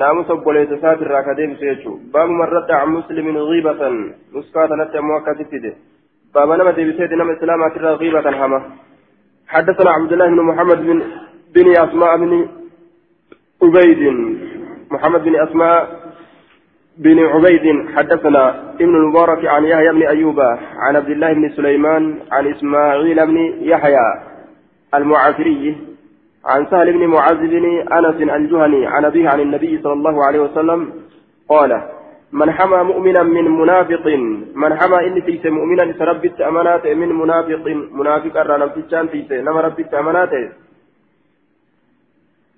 ناموس بوليس ساتر راكديم سيجو. باب من رد عن مسلم غيبة. نسكات نتي موكا تفيده باب نما ديبسيد نما إسلاما ترى غيبة هما حدثنا عبد الله بن محمد بن بن أسماء بن عبيد. محمد بن أسماء بن عبيد. حدثنا ابن المبارك عن يحيى بن أيوب. عن عبد الله بن سليمان. عن إسماعيل بن يحيى المعافري. عن سهل بن معاذ بن أنس الجهني عن أبيه عن النبي صلى الله عليه وسلم قال من حمى مؤمنا من منافق من حمى إني تيس مؤمنا سربت أمانات من منافق منافق أرانا تيسان تيس نما ربت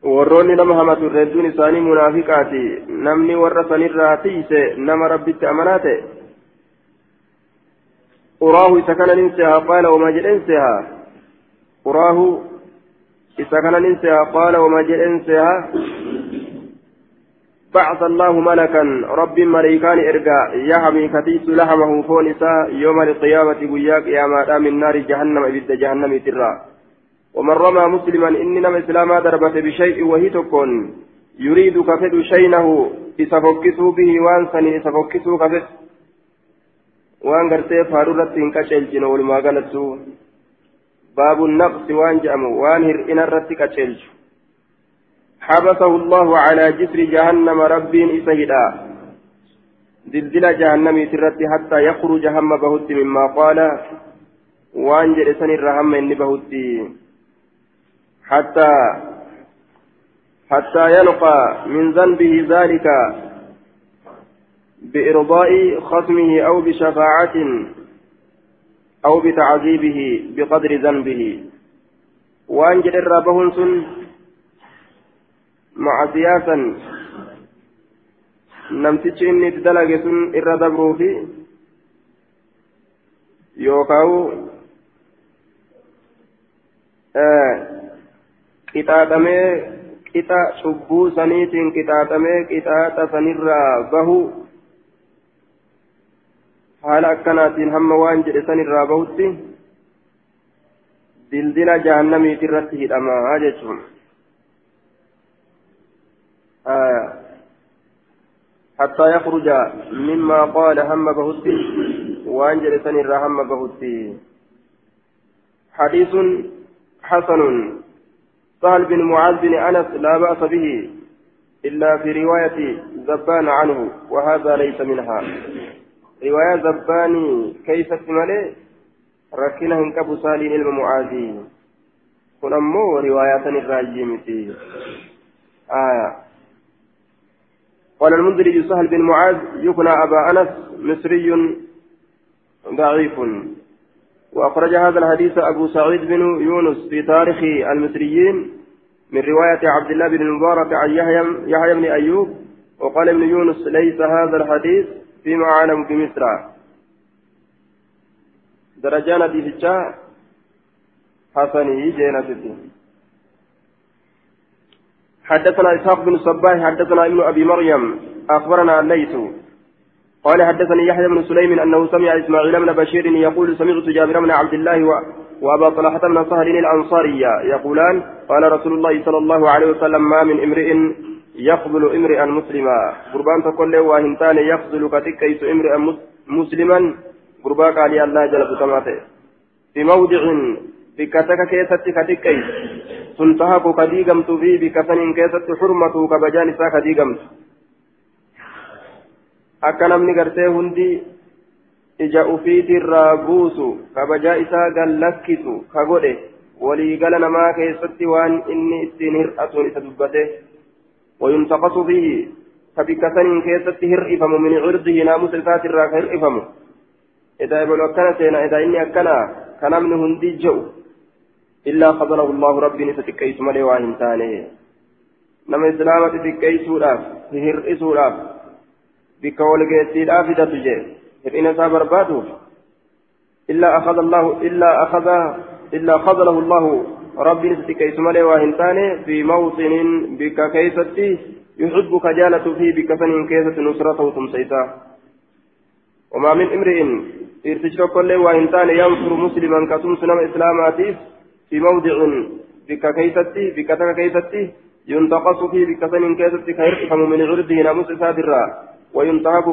hedduun isaanii munaafiqaati namni warra sanirraa tiise nama rabbitti amanaa ta'e uraahu isa kana nin seha qaala wama jedhen seha uraahu kana nin seha qaala wama jedhen seha بعث الله ملكا رب مريكان إرجع يحمي كتيس لحمه فونسا يوم القيامة وياك يا ما من نار جهنم إبد جهنم ترى ومن رمى مسلما إني نم إسلاما دربت بشيء وهي تكون. يريد كفد شينه إسفكسوا به وانسا إسفكسوا كفد. وان قرتي فارورة كشلجن ولما قالتوا باب النقص وان جأم وان هرئنا الرتك كشلج حبسه الله على جسر جهنم رب إسهدا زلزل جهنم ترتي حتى يخرج هم بهت مما قال. وان جلسني الرحم إني بهتي حتى حتى يلقى من ذنبه ذلك بإرضاء خصمه أو بشفاعة أو بتعذيبه بقدر ذنبه وأن جد الرابهن سن مع سياسا namtichi inni itti dalage sun irra dabruu fi yookaan qixaaxamee qixa cubbuu saniitiin qixaaxamee qixaaxa sanirraa bahu haala akkanaatiin hamma waan jedhe sanirraa bahutti dildila jahannamiiti irratti hidhamaa jechuun حتى يخرج مما قال هم بهتي وأنجل سنر هم بهتي حديث حسن. سهل بن معاذ بن أنس لا بأس به إلا في رواية زبان عنه وهذا ليس منها. رواية زباني كيف تملي ركنه كبو سالين المعاذي كن أمو رواية الراجيمتي آية. قال المنذري سهل بن معاذ يكنى أبا أنس مصري ضعيف. وأخرج هذا الحديث أبو سعيد بن يونس في تاريخ المصريين من رواية عبد الله بن المبارك عن يحيى بن أيوب وقال ابن يونس ليس هذا الحديث فيما أعلم بمصر درجان دي فتشا حسني جينا حدثنا إسحاق بن الصباح حدثنا ابن أبي مريم أخبرنا الليث. قال حدثني يحيى بن سليم أنه سمع إسماعيل بن بشير يقول سمعت جابر بن عبد الله و... وأبا طلحة بن سهل الأنصاري يقولان قال رسول الله صلى الله عليه وسلم ما من امرئ يقبل امرئا مسلما. قربان تقول له وهنتان يقبل كتكيس امرئا مسلما. قربا قال الله جل بتماته. في موضع بكتك كيست كتكيس. تنتهك كديغمت في بكفن كيست حرمته كبجان سا كديغمت akka namni gartee hundi ija ufiitirraa buusu kabajaa isaa gallakkisu ka godhe waliigala namaa keessatti waan inni ittiin hir'atuun isa dubbate wayuntaqasu fihi ka bikka saniin keessatti hir'ifamu min cirdihi naamusa isaatirraa ka hir'ifamu edaa ebalu akkana seena edaa inni akkana ka namni hundi je'u illaa qabalahu allahu rabbiin isa xiqqeessu malee waa hin taane nama islaamatti xiqqeessuudhaaf hir'isuudhaaf بك والجيتيلا في دتجه إن صابر باتوف إلا أخذ الله إلا أخذ إلا خذله الله ربي نستك اسمه وهنتاني في موطن بك كيفتي يحبك جالة فيه بك فنين كيفة نصرته تمسيتا. وما من امرئ ارتجر كل وهنتاني ينصر مسلما كتم سنم إسلاماتي في موضع بك كيفتي بك كيفتي ينتقص فيه بكسن كيست كيرقم من عرضه ناموس سادرا. وينتهك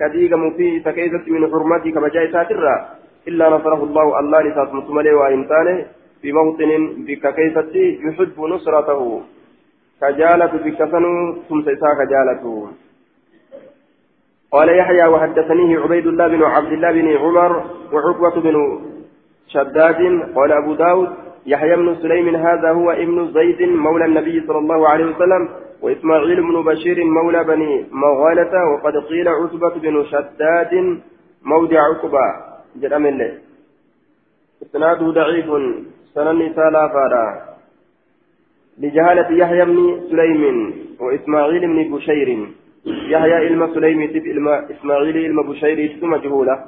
كديغم فيه تكيست من حرمته كبجاء ساترا إلا نصره الله الله لسات مسمله وإنسانه في موطن بككيست يحب نصرته. كجالة بكسن ثم سيسا كجالته. قال يحيى وحدثنيه عبيد الله بن عبد الله بن عمر وعقبة بن شداد. قال أبو داود يحيى بن سليم هذا هو ابن زيد مولى النبي صلى الله عليه وسلم وإسماعيل بن بشير مولى بني مغالة. وقد قيل عتبة بن شداد مودع عقبة. جرم الله إسناده ضعيف. سنن سالا فارا لجهالة يحيى بن سليم وإسماعيل بن بشير. يحيى إلما سليم إسماعيل إلما بشير ثم جهوله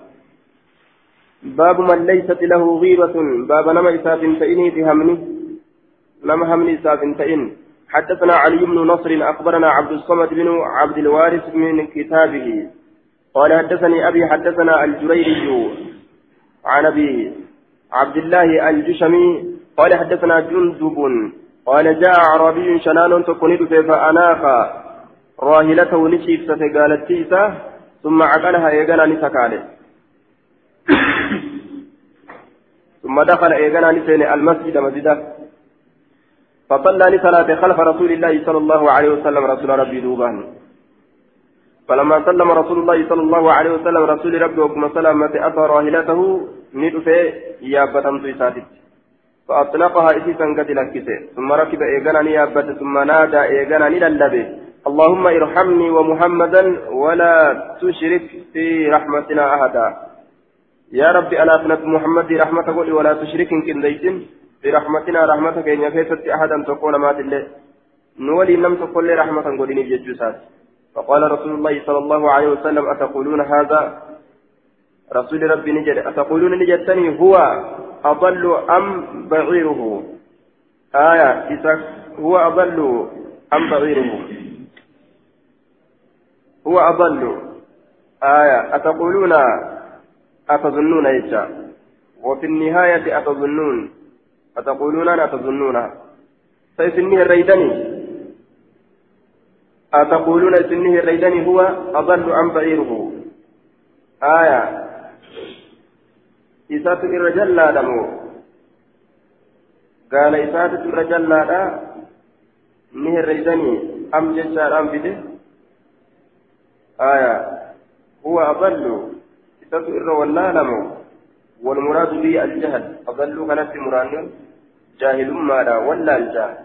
باب من ليست له غيبة. باب نما إساف تئني بهمني نما همني إساف تئن. حدثنا علي بن نصر أخبرنا عبد الصمد بن عبد الوارث من كتابه. قال حدثني أبي حدثنا الجريري عن أبي عبد الله الجشمي قال حدثنا جندب قال جاء أعرابي شنان تكون فأناخ راهلته نشيف ستقالت ثم عقلها يقال نسكاله. ثم دخل إيغانا نسين المسجد مسجدا فصلى لصلاة خلف رسول الله صلى الله عليه وسلم رسول ربي دوبان فلما سلم رسول الله صلى الله عليه وسلم رسول ربي وكما سلمت أتى راهلته ندفع يابة تيساتت فأطلقها إسيسا قد لكسه ثم ركب إيغانا نيابة ثم نادى إيغانا نللبه اللهم ارحمني ومحمدا ولا تشرك في رحمتنا أحدا يا ربي ألا أفنت محمد قولي ولا تشرك كنديتين برحمتنا رحمتك إن كيست أحدا تقول مات الله نولي لم تقل رحمة قولي ججوسات فقال رسول الله صلى الله عليه وسلم أتقولون هذا رسول ربي نجد. أتقولون نجدتني هو أضل أم بعيره؟ آية هو أضل أم بعيره؟ هو أضل. آية أتقولون أتظنون يجا وفي النهاية أتظنون. أتقولون أنا أتظنون. فإسنه الريدني. أتقولون إسنه الريدني هو أضل عن بعيره؟ آية إسات الرجل دمو قال إسات الرجل لا نه الريدني أم جشار أم بده آية هو أضل إساس إر واللالمو والمراد به الجهل أضل كانت مران جاهل ماذا ولا الجهل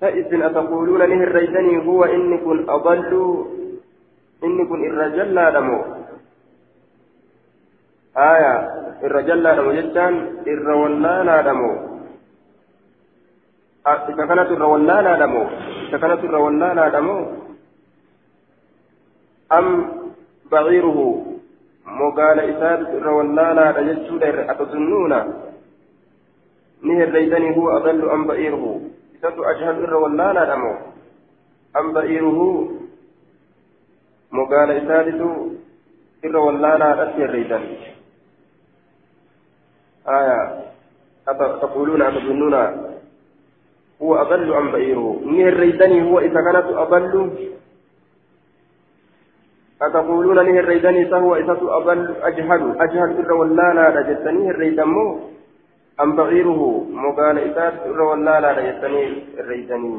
فإذن أتقولون له الرجلني هو إن كن أضل إن كن الرجل لالمو آية الرجل لالمو جدان إر ولا لالمو إذا كانت إر ولا لالمو إذا كانت إر ولا لالمو أم بعيره mogaala isaatu irra wallaalaadha jechuudha atazunnuuna ni herreeysanii huwa adallu an ba'iiruhu isatu ajhalu irra wallaalaadha moo an ba'iiruhu mogaala isaatitu irra wallaalaadhatti herreeysan aya تقولون أتظنون هو أضل أم بعيره نهر ريدني هو إذا كانت أضل. أتقولون له الريداني فهو إذا أضل. أجهل أجهل إر ولالا لجتنيه الريدمو أم بعيره؟ مقال إذا إر ولالا لجتنيه الريداني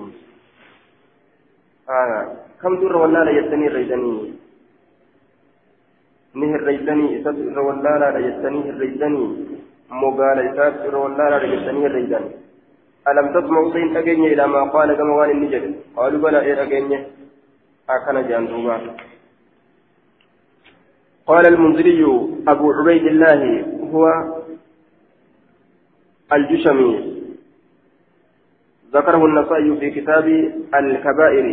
آه كم در ولالا يتنيه الريداني نه الريداني إذا إر ولالا لجتنيه الريداني مقال إذا إر ولالا لجتنيه الريداني ألم تسمعوا سين أجني إلى ما قال كما قال النجد قالوا بلى إيه أجني أكن جاندوبا قال المنذري أبو عبيد الله هو الجشمي. ذكره النسائي في كتاب الكبائر.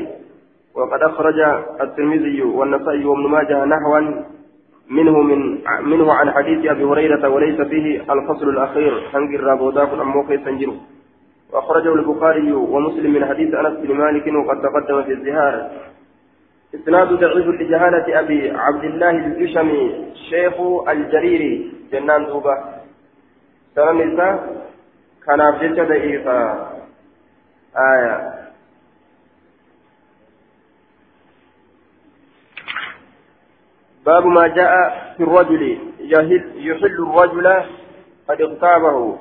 وقد أخرج الترمذي والنسائي وابن ماجه نحوا منه من منه عن حديث أبي هريرة وليس فيه الفصل الأخير. هنجر رابوداك أموك يسنجره وأخرجه البخاري ومسلم من حديث أنس بن مالك وقد تقدم في الزهار. إسناد ضعيف لجهالة أبي عبد الله الجشمي شيخ الجريري جنان دوبة. إسا كان أبجد ضعيفا آية باب ما جاء في الرجل يحل, يحل الرجل قد اغتابه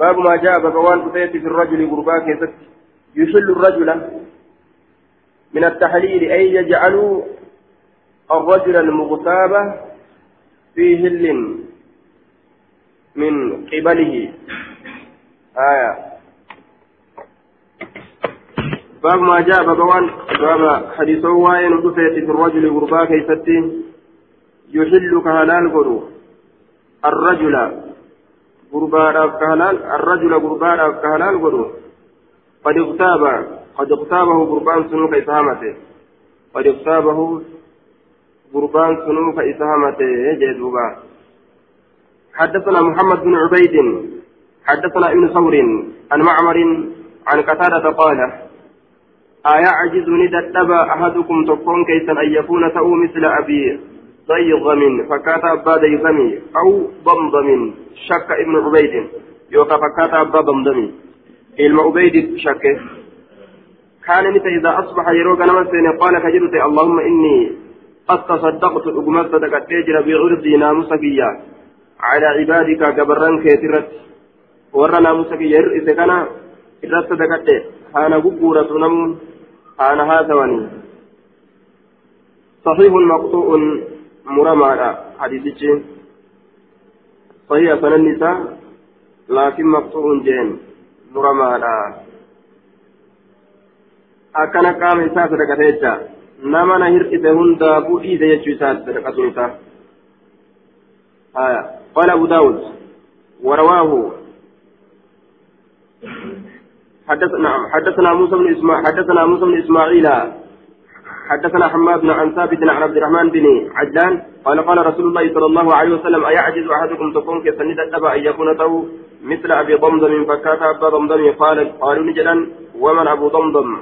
باب ما جاء بقوان قتيت في الرجل قرباك يحل الرجل من التحليل أي يجعل الرجل المغتاب في هل من قبله. آية. باب ما جاء بابوان باب حديث وين قتيت في الرجل غربا كيستي يحل كهلال قرو الرجل غربا كهلال الرجل غربا كهلال قرو قد اغتاب قد اغتابه غربان سنو كيسامته قد اغتابه غربان سنو كيسامته جدوبا حدثنا محمد بن عبيد حدثنا ابن ثور عن معمر عن قتادة قال أيعجز ندتبا أحدكم تكون كيسا أن يكون تأو مثل أبي ضيغم فكات أبا ضيغم أو ضمضم شك ابن عبيد. يوكا فكات أبا ضمضم ilma ubeydi shakke كان نتا إذا أصبح يروق نمسين قال كجرت اللهم إني قد تصدقت أقمت صدقت تجرى بعرضي ناموسكيا على عبادك قبران كيترت ورى ناموسكيا إذا كان إذا صدقت. أنا قبورة نمون أنا هذا وني صحيح مقطوع. مرمى حديث صحيح فننسى لكن مقطوع جين muramaadha akkana qaama isaa sadaqate jecha nama na hir'ise hundaafuu dhiise jechuu isaati sadaqatuun isaa haya قال أبو داود ورواه حدثنا حدثنا موسى بن إسماعيل حدثنا موسى بن إسماعيل حدثنا حماد بن عن ثابت عن عبد الرحمن بن عجلان قال قال رسول الله صلى الله عليه وسلم أيعجز أحدكم تكون كسند الأبى أن يكون له مثل أبي ضمضم فكات أبا ضمضم؟ قال قالوا نجلا ومن أبو ضمضم؟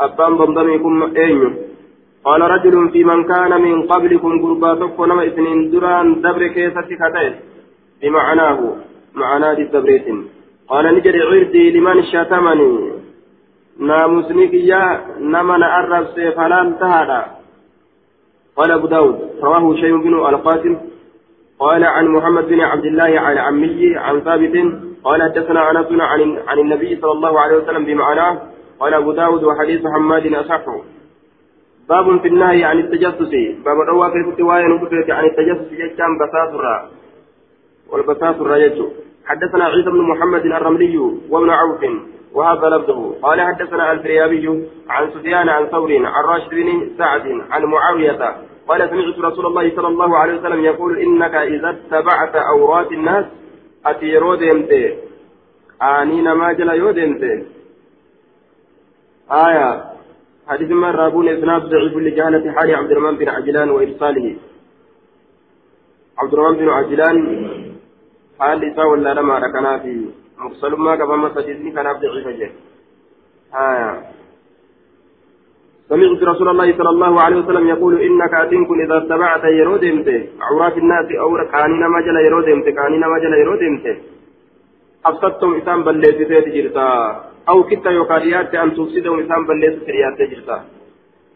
أبا ضمضم يكون أين قال رجل في من كان من قبلكم قرباتك ونما إثنين دران دبر كيسة كتير بمعناه معناه الدبريت قال نجري عردي لمن شتمني. ناموسني كيا نمن أرب فلان تهدى قال أبو داود رواه شيء بن القاسم. قال عن محمد بن عبد الله عن عمه عن ثابت. قال حدثنا أنس عن عن النبي صلى الله عليه وسلم بمعناه. قال أبو داود وحديث حماد أصح. باب في النهي عن التجسس. باب الروا في الرواية نبكت عن التجسس يجتام بساسرا والبساسرا يجو حدثنا عيسى بن محمد الرملي وابن عوف. وهذا لفظه. قال حدثنا الفريابي عن سفيان عن ثور عن راشد بن سعد عن معاوية. قال سمعت رسول الله صلى الله عليه وسلم يقول إنك إذا اتبعت أورات الناس أتي يرودمت آنين ما جل يودمت آية. حديث ما رابون إسناد ضعيف لجهالة حال عبد الرحمن بن عجلان وإرساله. عبد الرحمن بن عجلان حال إساء ولا لما ركنا في مفصل ما كما مسجد كان ضعيف جه آية سمعت رسول الله صلى الله عليه وسلم يقول إنك أتنكن إذا اتبعت يرودمت عورات الناس أو كانين مجل يرودمت كانين مجل يرودمت أفسدتم إسام بليت جرتا. أو كنت يقاليات أن تفسدهم إسام بليت جرتا.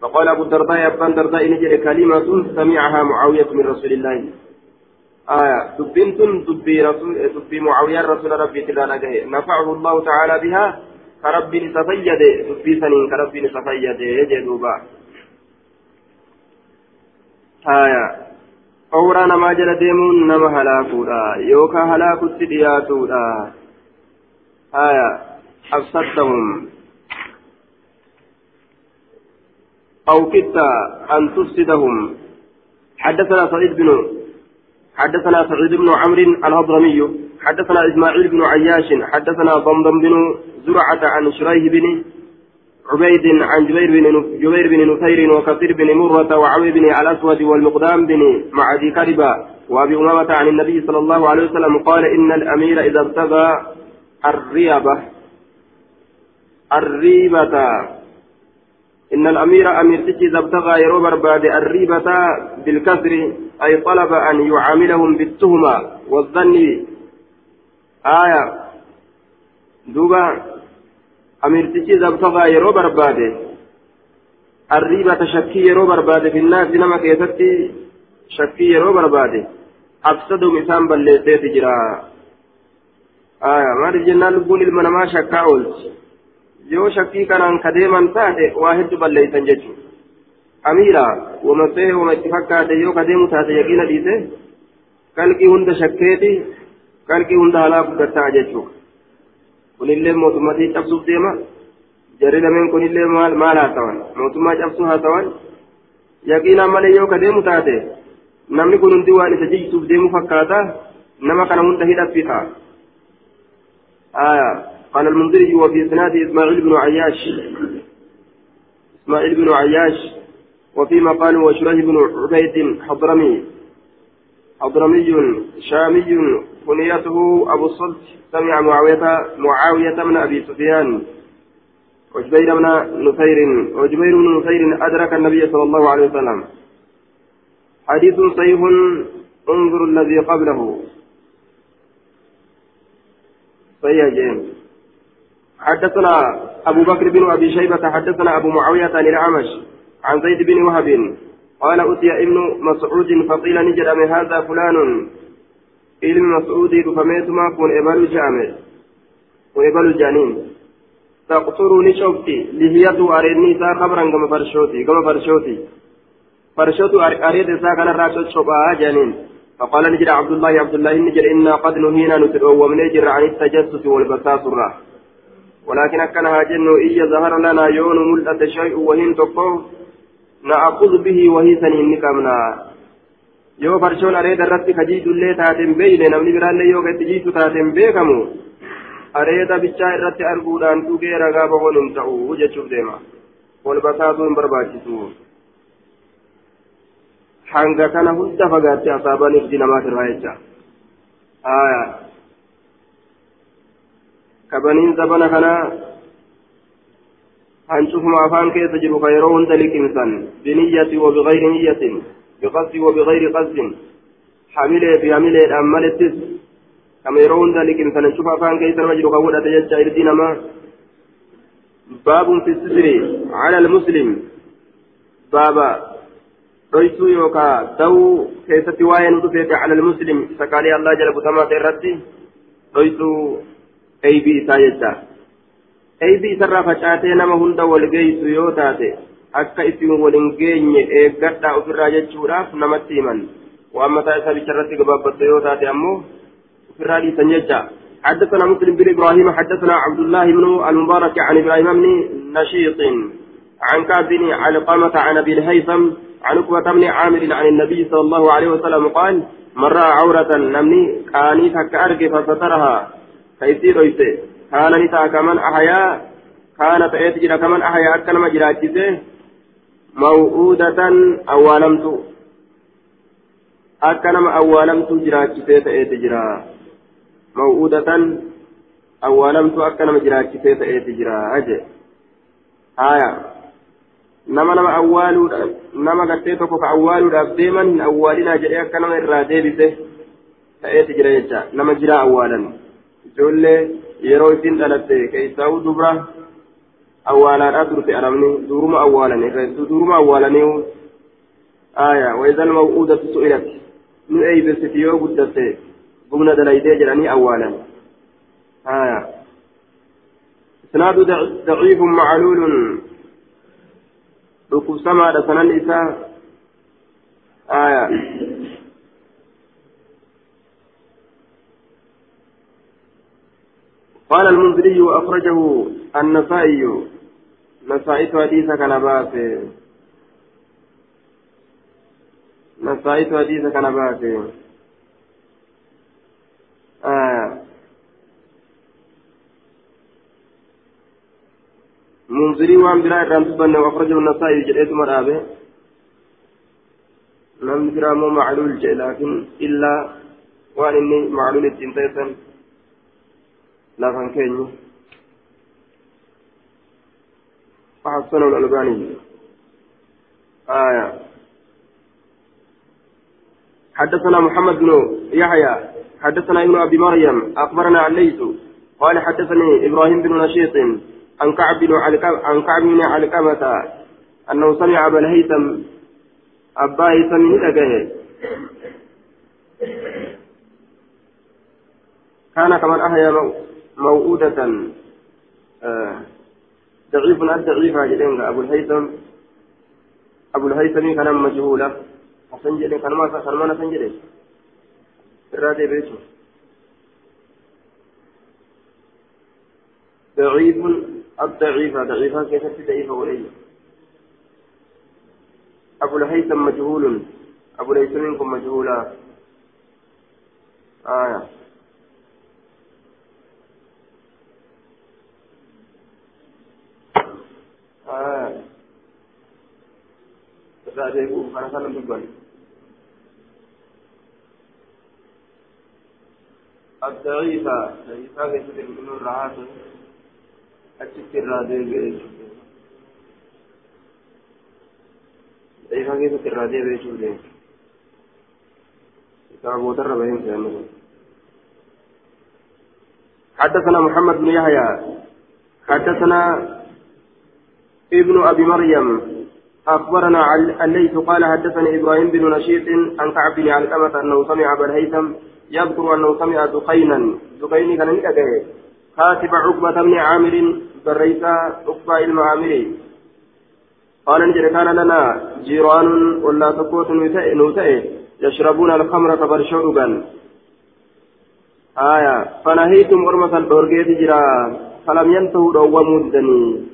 فقال أبو الدرداء أبان درداء نجر كلمة سمعها معاوية من رسول الله. آية. دبنت دبي رسول دبي معاوية رسول ربي تلا نفعه الله تعالى بها كربي نسفيد دبي سنين كربي نسفيد يجدوبا آية. أورا نما جل ديمون نما هلاكودا. يوكا هلاكو سدياتودا. آية. أفسدتهم. أو كدت أن تفسدهم. حدثنا سعيد بن حدثنا سعيد بن عمرو الهضرمي حدثنا إسماعيل بن عياش حدثنا ضمضم بن زرعة عن شريح بن عبيد عن جبير بن جبير بن نفير وكثير بن مرة وعوي بن الأسود والمقدام بن معدي كربا وأبي أمامة عن النبي صلى الله عليه وسلم قال إن الأمير إذا ابتغى الريبة الريبة إن الأمير أمير إذا ابتغى يرو برباد الريبة بالكسر أي طلب أن يعاملهم بالتهمة والظن آية دوبا amirtichi zabtagaa yeroo barbaade arriiba tashakkii yeroo barbaade finnaasi nama keessatti shakkii yeroo barbaade afsadum isaan balleesseeti jira maaliif jennaan lubbuun ilma namaa shakkaa oolchi yoo shakkii kanaan kadeeman taate waa hedduu balleeysan jechuudha amiira wama see wama itti fakkaate yoo kadeemu taate yaqiina dhiise kalqii hunda shakkeeti kalqii hunda halaa guddataa jechuudha kunillee mootummatii cabsuuf deema jarri lameen kunillee maal maal haasawan mootummaa cabsuu haasawan yaqiinaan malee yoo kadeemu taate namni kun hundi waan isa jijjiituuf deemu fakkaata nama kana hunda hidhaffixa آية قال المنذري وفي إسناده إسماعيل بن عياش. إسماعيل بن عياش. وفيما قالوا وشريه بن عبيد حضرمي حضرمي شامي كنيته أبو الصلت سمع معاوية معاوية بن أبي سفيان. وجبير بن نفير. وجبير بن نفير أدرك النبي صلى الله عليه وسلم. حديث صحيح. انظر الذي قبله. صحيح جيم. حدثنا أبو بكر بن أبي شيبة حدثنا أبو معاوية عن الأعمش عن زيد بن وهب قال أتي ابن مسعود فقيل نجد من هذا فلان mas'uudii dhufameetuma kun ebalu jaame kun ebalu jaaniin taqturuu ni cobti lihiyatu areedni isaa kabran gama farshooti gama farshooti farshootu areeda isaa kanarraa coccophaa jaaniin فقال نجد عبد الله عبد الله نجد إنا قد نهينا نتلو ومن جر عن التجسس والبساس ولكن أكنها جن إيا ظهر لنا يون ملأة شيء وهن تقو نأخذ به وهي سنين نكمنا yoo farshoon areeda irratti kajiidullee taateen beeyne namni biraallee yoo gatti jiitu taateen beekamu areeda bichaa irratti arguudhaan dhugee ragaa bahuun hin ta'u jechuuf deema wal basaasuu hin barbaachisu hanga kana hunda fagaatte asaabaan irdi namaat irraa jecha zabana kanaa hancufuma afaan keessa jiru ka yeroo hunda liqimsan biniyyati wa bigayri niyyatin بقصد وبغير قصد حمله في حمله أمالتس كما يرون ذلك إن سنشوف أفان كيس المجر قولة يجا إردين ما باب في الستر على المسلم بابا رويسو يوكا دو كيس تواين دفيت على المسلم سكالي الله جل بتما تيرتي رويسو أي بي سايجا أي بي سرى فشاتي نما هند والجيس يوتاتي akka isin waliin geenye eeggadhaa ofirraa jechuudhaaf namatti himan. Waan mataa isaa bicharratti gabaabbatte yoo taate ammoo ofirraa dhiisan jecha. حدثنا مسلم بن إبراهيم حدثنا عبد الله بن المبارك عن إبراهيم بن نشيط عن كعب بن علقمة عن ابي الهيثم عن عقبة بن عامر عن النبي صلى الله عليه وسلم قال رأى عورة نمني كاني تكأرك فسترها كيسير كان نتا كمن أحيا كانت أيتجر كمن أحيا أكلم جراجته موؤودة أوالمت أكنم أوالمت جراجتي تأتي جرا موؤودة أوالمت أكنم جراجتي تأتي جرا أجي آية nama nama awwaaluudhaaf nama gartee tokko ka awwaaluudhaaf deeman hin awwaalinaa jedhee akka nama irraa deebise ta'eeti jira jecha nama jiraa awwaalan ijoollee yeroo isin dhalatte keessaa'u dubra awwaalaadhaa turte arabni duruma awwaalanii duruma awwaalanii aya waizal maw'uudatu su'ilat nu eeybesiti yoo guddatte gumna dalaydee jedhanii awwaalan aya إسناد ضعيف معلول ركوب سما سنن الإساء آية قال المنذري وأخرجه النسائي. نسائي حديث كان باسه نسائي حديث كان باسه آه. منذري وان بلا إرام تبنى وأخرجه النسائي جريت مرابه لم يرى معلول لكن إلا وان إني معلول التنتيسا لافن كيني وحسنه الألباني آية حدثنا محمد بن يحيى حدثنا ابن أبي مريم أخبرنا الليث قال حدثني إبراهيم بن نشيط عن كعب بن عن كعب بن علقمة أنه سمع أبا الهيثم أبا هيثم كان كمن أحيا موؤودة آه ضعيف الضعيف جدين أبو الهيثم. أبو الهيثم كان مجهولا. حسن جدين كان ما كان ما نسن جدين إرادة بيته. ضعيف الضعيفة ضعيفة كيف ضعيفة وليه أبو الهيثم مجهول. أبو الهيثم منكم مجهولا. آية آه تساعدوا أنا سلم بالبني الضعيفة ضعيفة كيف تكون الرعاة أتشكر رادي ضعيفة كيف تكون الرادي بيشوف كتاب درب حدثنا محمد بن يحيى حدثنا ابن أبي مريم. أخبرنا الليث قال حدثني إبراهيم بن نشيط عن كعب بن علقمة أنه سمع أبا الهيثم يذكر أنه سمع دقينا. دقين كان نكاكه كاتب عقبة بن عامر بريسا عقبة المعامري قال نجد كان لنا جيران ولا تقوت نوتئ يشربون الخمر فبرشوبا آية. فنهيتم أرمة الأورجيت جرا فلم ينتهوا دواموا الدني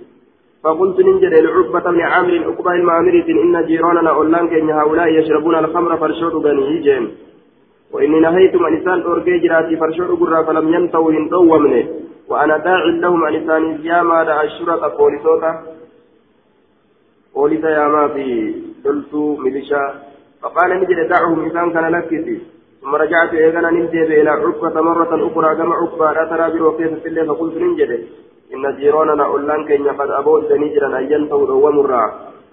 فقلت ننجد لعقبة بن عامر عقبة المعامرة إن جيراننا أولان كن هؤلاء يشربون الخمر فرشود بني هيجين وإني نهيت عن إنسان أورجي جراتي فرشود قرى فلم ينتهوا إن دومني وأنا داع لهم عن إنسان ياما دع الشرطة بوليسوتا بوليسا ياما في دلتو ميليشا. فقال نجد دعهم إنسان كان لكتي. ثم رجعت إيغانا ننتهي إلى عقبة مرة أخرى كما عقبة لا ترى بروكيت في الليل. فقلت ننجد إن جيراننا أولان كين قد أبوا نجرا أن ينتهوا ومرا.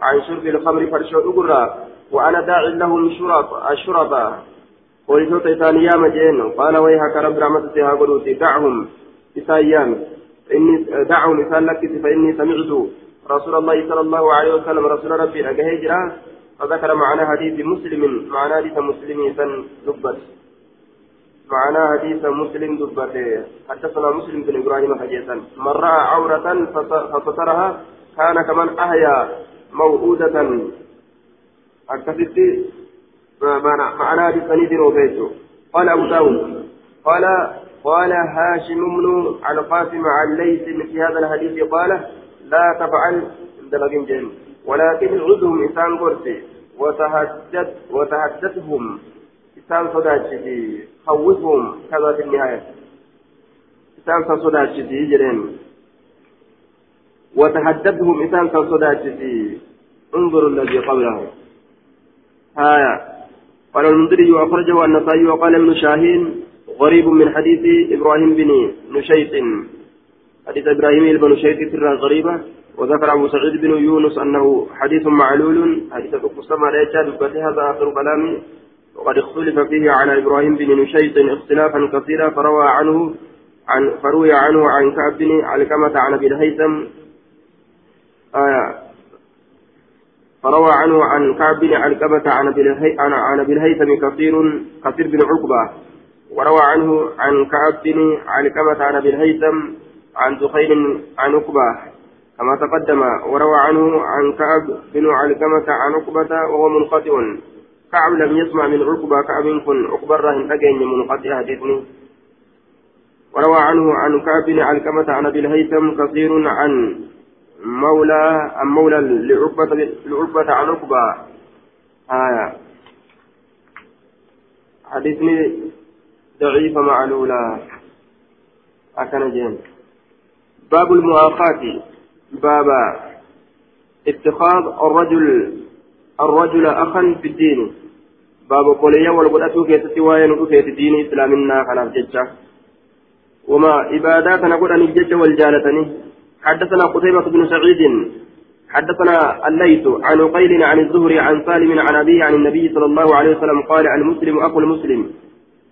عن شرب الخمر فرشوا أقرا. وأنا داع لهم شرط الشرطة ولسوت إسانيا مجين قال ويحك رب رحمتي هاقلوتي دعهم إسايام إني دعهم إسان لك فإني سمعت رسول الله صلى الله عليه وسلم رسول ربي أجهجرا فذكر معنى حديث مسلم معنى حديث مسلم سن دبت معنى حديث مسلم دبته. حدثنا مسلم بن إبراهيم حديثا. من راى عورة فسترها كان كمن أحيا موؤودة. أكثت معنى حديث سنيد وبيته قال أبو داود. قال قال هاشم بن القاسم عن ليث في هذا الحديث قال لا تفعل دلقين جن ولكن عدهم إنسان قرسي وتهدد وتهددهم إنسان صداتي خوفهم كذا في النهاية. إنسان صداتي جرين وتهددهم إنسان صداتي انظروا الذي قبله. آية قال المنذري أخرجه النسائي وقال ابن شاهين غريب من حديث إبراهيم بن نشيط. حديث إبراهيم بن نشيط سرا غريبة. وذكر أبو سعيد بن يونس أنه حديث معلول. حديث قسم على هذا آخر كلامي وقد اختلف فيه على إبراهيم بن نشيط اختلافا كثيرا فروى عنه عن فروي عنه عن كعب بن علكمة عن أبي الهيثم آه فروى عنه عن كعب بن علكمة عن أبي الهيثم كثير كثير بن عقبة وروى عنه عن كعب بن علكمة عن أبي الهيثم عن دخيل عن عقبة كما تقدم وروى عنه عن كعب بن علكمة عن عقبة وهو منقطع. كعب لم يسمع من عقبة كعب كن عقبة راهن أجين منقطع حديثني وروى عنه عن كعب بن علكمة عن أبي الهيثم كثير عن مولى عن مولى لعقبة لعقبة عن عقبة. آية حديثني ضعيف معلولة أكن جين باب المؤاخاة. باب اتخاذ الرجل الرجل أخا في الدين. باب قوليا والقدأتو كيستي وين في الدين إسلامنا خلاف ججة. وما عبادات نقول أن الججة والجالتني. حدثنا قتيبة بن سعيد. حدثنا الليث عن قيل عن الزهري عن سالم عن أبيه عن النبي صلى الله عليه وسلم قال المسلم أخو المسلم.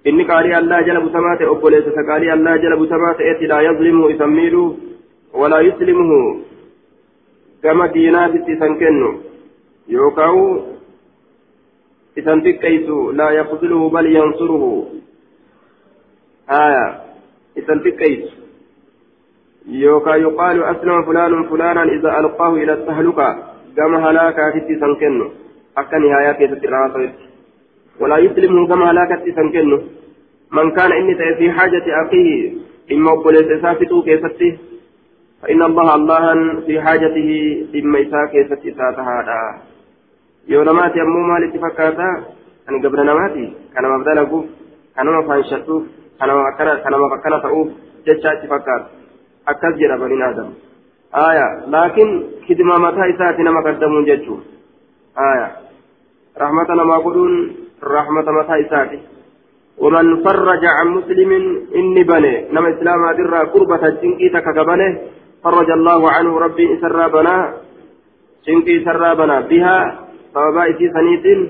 إني قال الله جلب سمات أبو ليس قال الله جلب سمات إتي لا يظلمه يسميله ولا يسلمه. كما دينات سنكنه يوكاو إذن تكيسو لا يخذله بل ينصره. آية. إذن تكيسو يوكا يقال أسلم فلان فلانا إذا ألقاه إلى التهلكة. كما هلاكا تتي سنكنو أكا نهاية كيست ولا يسلمه كما هلاكا تتي سنكنو من كان إني في حاجة أخيه إما أقبل سافتو كيستي فإن الله الله في حاجته إما إساء كيستي ساتها. يونماتي أمو مالي تفكاتا أن قبل نماتي كان مبدلقو كان مفانشتو كان مفكنا كان مفكنا تؤوف جتشا تفكات أكد جرى بني آدم آية لكن خدمة متى إساءتي نما قدمون جتشو آية رحمة نما قدون رحمة متى إساءتي ومن فرج عن مسلم إني بني نما إسلام درا قربة جنكي تككبنه فرج الله عنه ربي إسرى بنا جنكي سرى بنا بها sababa isii saniitiin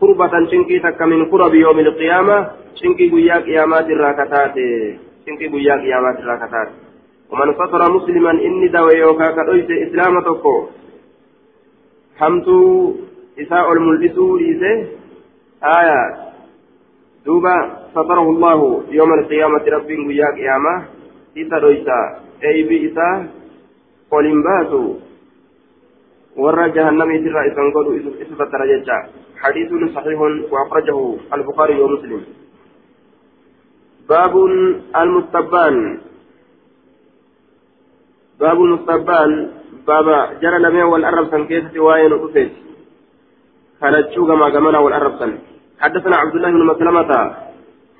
kurbatan cinkii takka min kurabi yoomi ilqiyaama cinkii guyyaa qiyaamaatirraa kataate cinkii guyyaa qiyaamaatirraa kataate ومن ستر مسلما إني داوي يوكا كدويس إسلام تكو حمتو إساء الملبسو ليسه آية دوبا ستره الله يوم القيامة رب ويا قيامة إسا دويسا أي بإسا قل باتو ورى جهنم يترى إسان قولوا إسفة درجة حديث صحيح وأخرجه البخاري ومسلم باب المستبان باب المستبان بابا جرى لمن والأرب سن كيف وين أفيت خرجوا كما كمنا والأرب سن حدثنا عبد الله بن مسلمة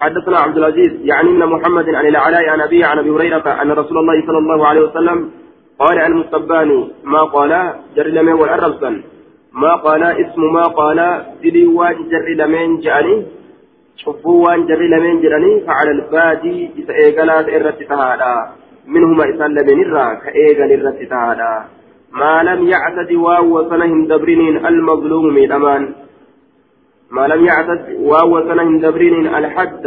حدثنا عبد العزيز يعني من محمد عن العلاء عن أبي عن أبي هريرة أن رسول الله صلى الله عليه وسلم قال المستبان ما قال جر لمن والأرسل ما قال اسم ما قال دلي وان جر لمن جاني شوفوا وان جر لمن جراني فعلى البادي إذا إيقلات إرت تهادا. منهما إسان لمن الرا كإيقل إرت تهادا. ما لم يعتد waan isaan hin dabarin المظلوم miidhamaan ما لم يعتد waan isaan hin dabarin الحد.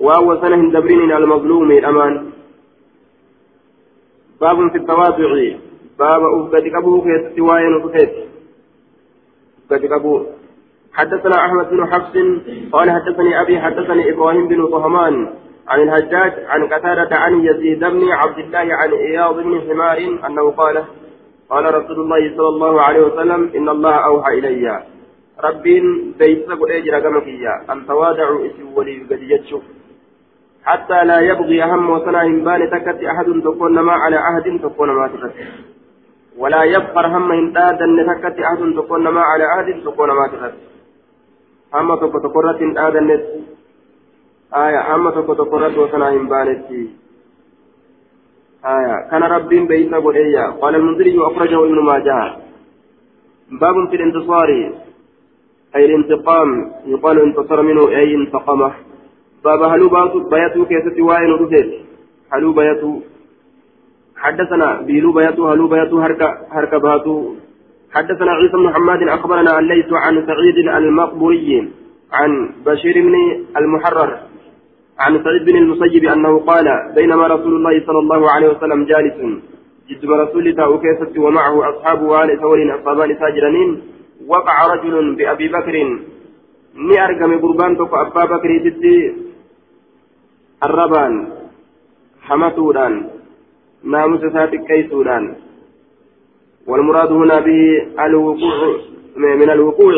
waan isaan hin dabarin المظلوم miidhamaan باب في التواضع. باب of gad qabuu keessatti waa'ee of gad of gad qabuu. حدثنا أحمد بن حفص قال حدثني أبي حدثني إبراهيم بن طهمان عن الحجاج عن قتادة عن يزيد بن عبد الله عن عياض بن حمار أنه قال قال رسول الله صلى الله عليه وسلم إن الله أوحى إلي. ربي بيت قل أجر أن تواضعوا اسم ولي قد يتشوف حتى لا يبغي هم وسنا هنبان تكت أحد تكون ما على عهد تكون ما تكت. ولا يبقر هم هندادا تكت أحد تكون ما على عهد تكون ما تكت. هم تكتكرت هندادا آية هم تكتكرت وسنا هنبانت آية كان ربي بيت قرية قال المنذري أخرجه ابن ماجه. باب في الانتصار. أي الانتقام. يقال انتصر منه أي انتقمه. بابا هلو بياتو كيست وائل رفيت هلو بياتو. حدثنا بيلو بياتو هلو بياتو هركا هركا باتو. حدثنا عيسى بن محمد أخبرنا ان ليس عن سعيد المقبوري عن بشير بن المحرر عن سعيد بن المسيب أنه قال بينما رسول الله صلى الله عليه وسلم جالس. جد رسول الله كيست ومعه اصحابه وال ثور أصحابان ساجرين وقع رجل بأبي بكر. ni argame gurbaan tokko abbaa bakriititti arrabaan hamatuudhaan naamusa isaa xiqqeessuudhaan والمراد هنا به الوقوع من الوقوع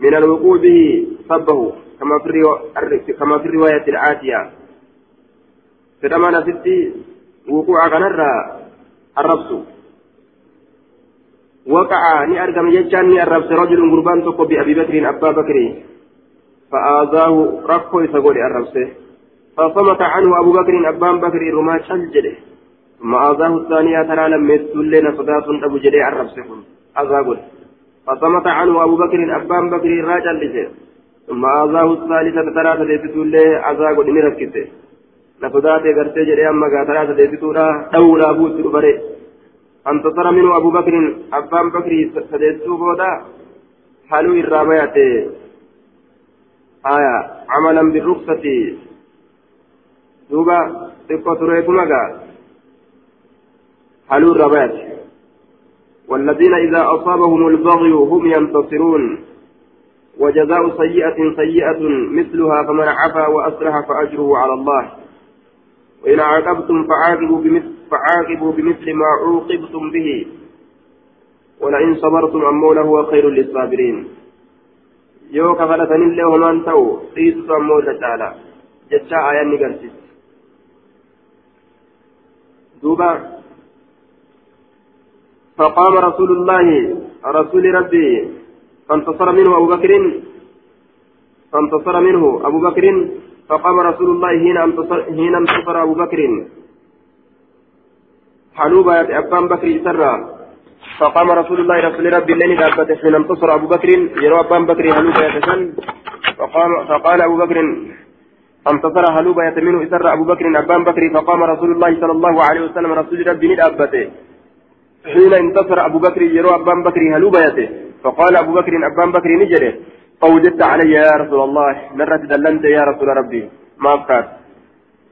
من الوقوع به صبه كما في كما في الرواية الآتية فلما نسيت وقوع كنرى الربس وقع ني أرقم يجان ني الربس رجل قربان تقو بأبي بكر أبا بكر فآذاه ركو يسقول الربسه فصمت عنه أبو بكر أبان بكر رما شلجده ثم آذاه الثانية ترى لم يسلين صداة أبو جدي الربسكم أذاقل فصمت عنه أبو بكر أبان بكر راجل لجه. ثم آذاه الثالثة ترى تدبتو له أذاقل نركته نصداة قرتي جدي أما ترى تدبتو له دولة بوت بري انتصر منه أبو بكر أبان بكر سديتو بودا. حلو الراميات آية. عملا بالرخصة. دوبا xiqqoo tureetu magaa haluu rabaati. والذين إذا أصابهم البغي هم ينتصرون. وجزاء سيئة سيئة مثلها فمن عفا وأصلح فأجره على الله. وإن عاقبتم فعاقبوا بمثل, فعاقبوا بمثل ما عوقبتم به. ولئن صبرتم أمو لهو خير للصابرين. yoo kafalatanillee homaan ta'u dhiisutu ammoo irra caala jecha ayanni garsiisa duuba فقام رسول الله رسول ربي فانتصر منه أبو بكر فانتصر منه أبو بكر فقام رسول الله حين انتصر حين انتصر أبو بكر. حلوبة أبان بكر سرا. فقام رسول الله رسول ربي لن دابته حين انتصر أبو بكر. يروى أبان بكر حلوبة يتسن فقام فقال أبو بكر انتصر حلوبة يتمنه سر أبو بكر أبان بكر فقام رسول الله صلى الله عليه وسلم رسول ربي ندابته حين انتصر أبو بكر يروى أبان بكر حلوبة يته. فقال أبو بكر أبان بكر نجري فوجدت علي يا رسول الله. مرة دلنت يا رسول ربي. ما أفكار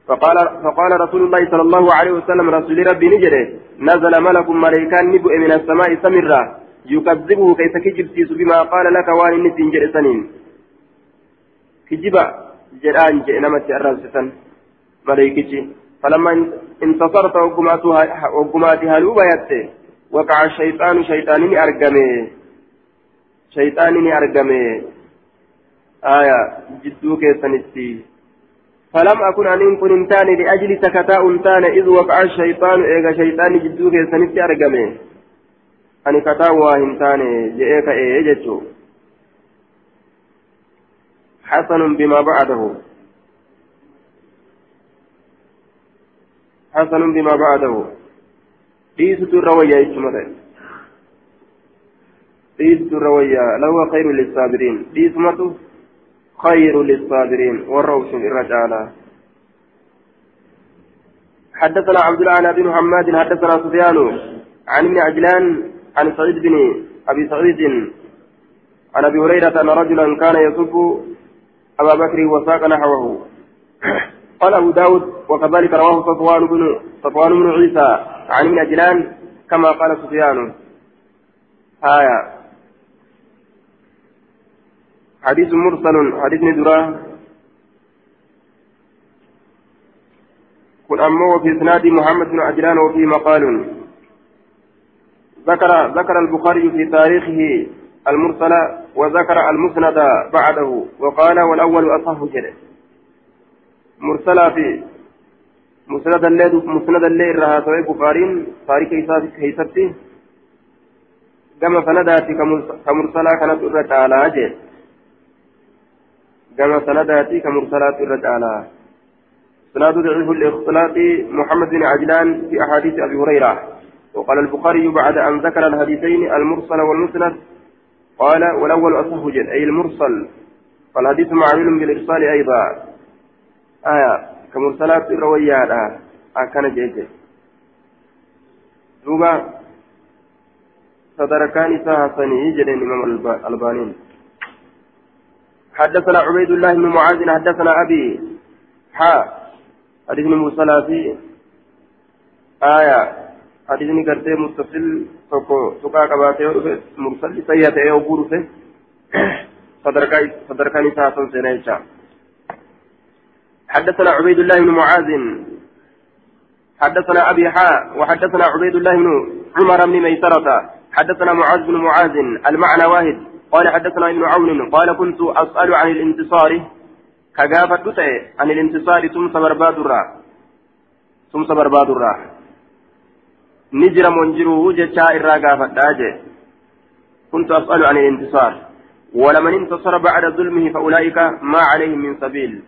فقال فقال رسول الله صلى الله عليه وسلم رسول ربي نجري نزل ملك ملائكان نبؤ من السماء سمرا. يكذبه كيف كجبتيس بما قال لك وان نسين جرسنين كجبا. جران جئنمت الرسسن ملائكتي فلما انتصرت وقمات هلوبا يتي وقع الشيطان شيطان أرقمي شيطان أرقمي آية جدو كيسنتي فلم أكن أن كن انتاني لأجل سكتاء انتان إذ وقع الشيطان إيغا شيطان جدو كيسنتي أرقمي أني كتاء وهنتاني جئيك إيه جتشو حسن بما بعده. حسن بما بعده. ديسة الروية يجمع ديسة الروية لو خير للصابرين. ديسمته خير للصابرين. والروش الرجال حدثنا عبد الأعلى بن محمد حدثنا سفيان عن ابن عجلان عن سعيد بن أبي سعيد عن أبي هريرة أن رجلا كان يسب أبا بكر وساق نحوه. قال أبو داود وكذلك رواه صفوان بن صفوان بن عيسى عن ابن عجلان كما قال سفيان. آية. حديث مرسل حديث ندرة. كن أمه في إسناد محمد بن عجلان وفيه مقال. ذكر ذكر البخاري في تاريخه المرسل وذكر المسند بعده وقال والأول أصح جده مرسلا في مسند الليل مسند الليل رها سوي بخارين تاريخ كيساتي كما سنداتي كمرسلا كانت أرى تعالى جده كما سنداتي كمرسلات الرجالة سناد ضعيف الاختلاط محمد بن عجلان في أحاديث أبي هريرة. وقال البخاري بعد أن ذكر الحديثين المرسل والمسند قال والأول أصح جد أي المرسل. فالحديث معلول بالإرسال أيضا. آية كمرسلات الرويات أكن جيد دوبا صدركان إساها سني جدين إمام البانين حدثنا عبيد الله بن معاذ حدثنا أبي حا حديث موسى في. آية حديث كرتي متصل. تقو تقا كباتي مرسل سيئة يوبور في صدركا صدركا نساء سنة حدثنا عبيد الله بن معاذ. حدثنا أبي حا وحدثنا عبيد الله بن عمر بن ميسرة. حدثنا معاذ بن معاذ. المعنى واحد. قال حدثنا ابن عون. قال كنت أسأل عن الانتصار. كجافة عن الانتصار. ثم برباد الرا ثم الرا نجر منجره جتا إرا جافة كنت أسأل عن الانتصار ولمن انتصر بعد ظلمه فأولئك ما عليهم من سبيل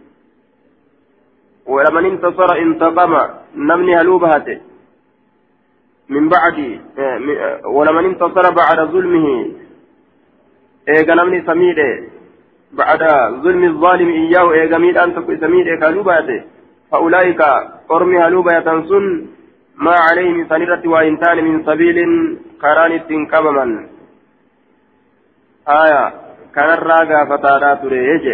ولمن انتصر انتقم نمني هلوبهته من بعد ولمن انتصر بعد ظلمه samiidhe bacda zulmi الظaalimi iyyaahu eega miidhaan tokko isa miidhe kanuu baate فأولئك أرمي هلوبة يتنسون ما عليهم سنرة وإنتان من سبيل كران التنكبما آية كان الراقة فتادا تريج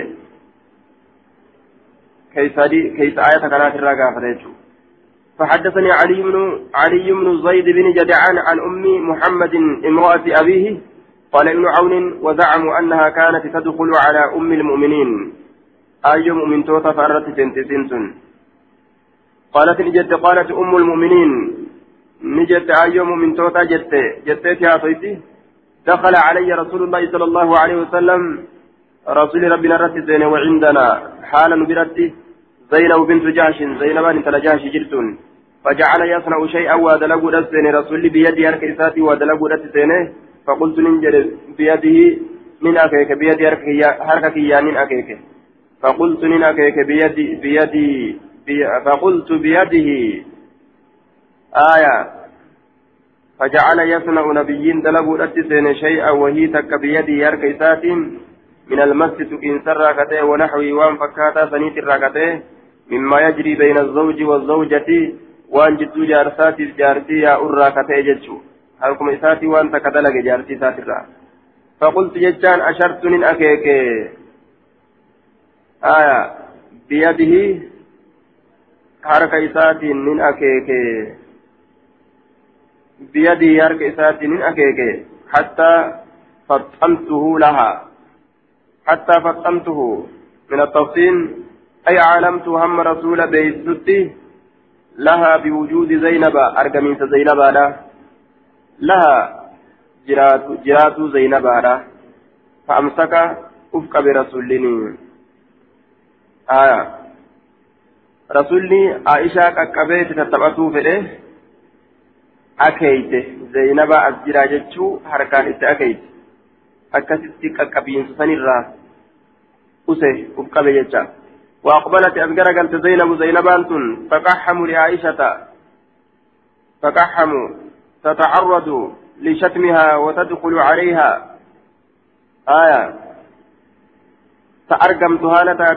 كيس كيس آية كانت الراقة فتادا فحدثني علي بن علي بن زيد بن جدعان عن أم محمد امرأة أبيه قال ابن عون وزعموا أنها كانت تدخل على أم المؤمنين. أي مؤمن توتا فأرت سنتسنتن قالت نجت قالت أم المؤمنين. نجت أي مؤمن توتا جت جت يا طيتي دخل علي رسول الله صلى الله عليه وسلم. رسول ربنا رتزين وعندنا. حالا برتي زينب بنت جاش. زينب بنت جاش جرتون. فجعل يصنع شيئا ودلق دسين رسول بيدي هركيساتي ودلق دسين فقلت ننجل بيده من أكيك بيدي هركك يا من أكيك فقلت نن أكيك بيدي بيدي بي فقلت بيده. آية. فجعل يصنع نبيين دلقوا دسين شيئا وهي تك بيدي هركيساتي من المسجد إن سر كته ونحوي وان فكاتا سنيت الراكته مما يجري بين الزوج والزوجة وان جدو جارساتي جارتي يا أرى كته جتشو halkuma isaatii waan takka dalage jaartii isaatirraa faqultu jechaan ashartu nin akeeke aya biyadihi harka isaatiin nin akeeke biyadihi harka isaatiin nin akeeke hattaa faxamtuhu laha hattaa faxamtuhu min التفصيل أي علمت هم رسول بيستي لها بوجود زينب أرقمين زينب له لها جراتو جراتو زينبارا فأمسك برسولني آية رسولني عائشة كقبيت تتبعتو فده أكيت زينبا أسجرا جتشو حركان إت أكيت أكست كقبين سنرا أسه أفق بجتشا وأقبلت أذكر قلت زينب زينبان فقحموا لعائشة فقحموا تتعرض لشتمها وتدخل عليها آية تأرقم تهالة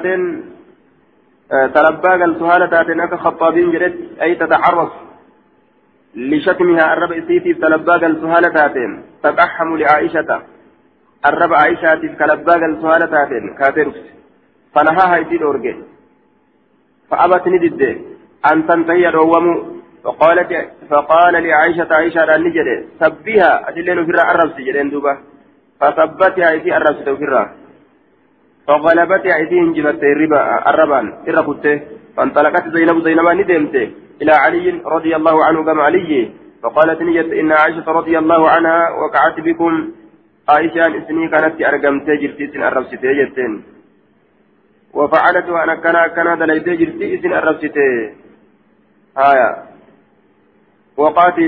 تلباقل تهالة تاتين أكا خطابين جريت. أي تتعرض لشتمها الرب إسيتي تلباقل تهالة تاتين. تتحم لعائشة. الرب عائشة تلباقل تهالة تاتين. كاترس فنهاها إسيد أورجي فأبت ندد أن تنتهي رومو فقالت فقال لعائشة عائشة نجد. سبها أدلين في الرأس. جدين دوبا فثبتها أيدي الرأس في الرأس فغلبتها أيديهم جبت الربا الربان الرقدة فانطلقت زينب زينب ندمت. إلى علي رضي الله عنه كما علي فقالت نجد إن عائشة رضي الله عنها وقعت بكم. عائشة إسني كانت أرقمت جرتي سن الرأس جتين وفعلت وأنا كان كان دليت جرتي سن الرأس آية وقعت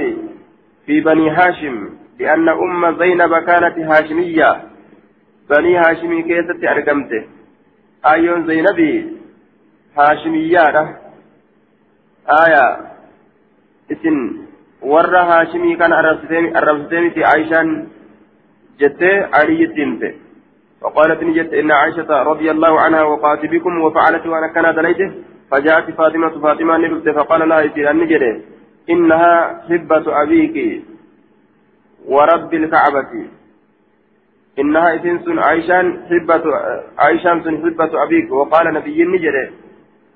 في بني هاشم لأن أم زينب كانت هاشمية. بني هاشمي كيست أرقمته أيون زينبي هاشمية آية اسم ورى هاشمي كان أربستين في عائشة جت علي الدمت وقالت نجت إن عائشة رضي الله عنها وقعت بكم وفعلت وأنا كان دليته فجاءت فاطمة فاطمة نبت فقال لها إسير النجري إنها حبة أبيك ورب الكعبة إنها إذن عيشان حبة عيشان حبة أبيك وقال نبي النجر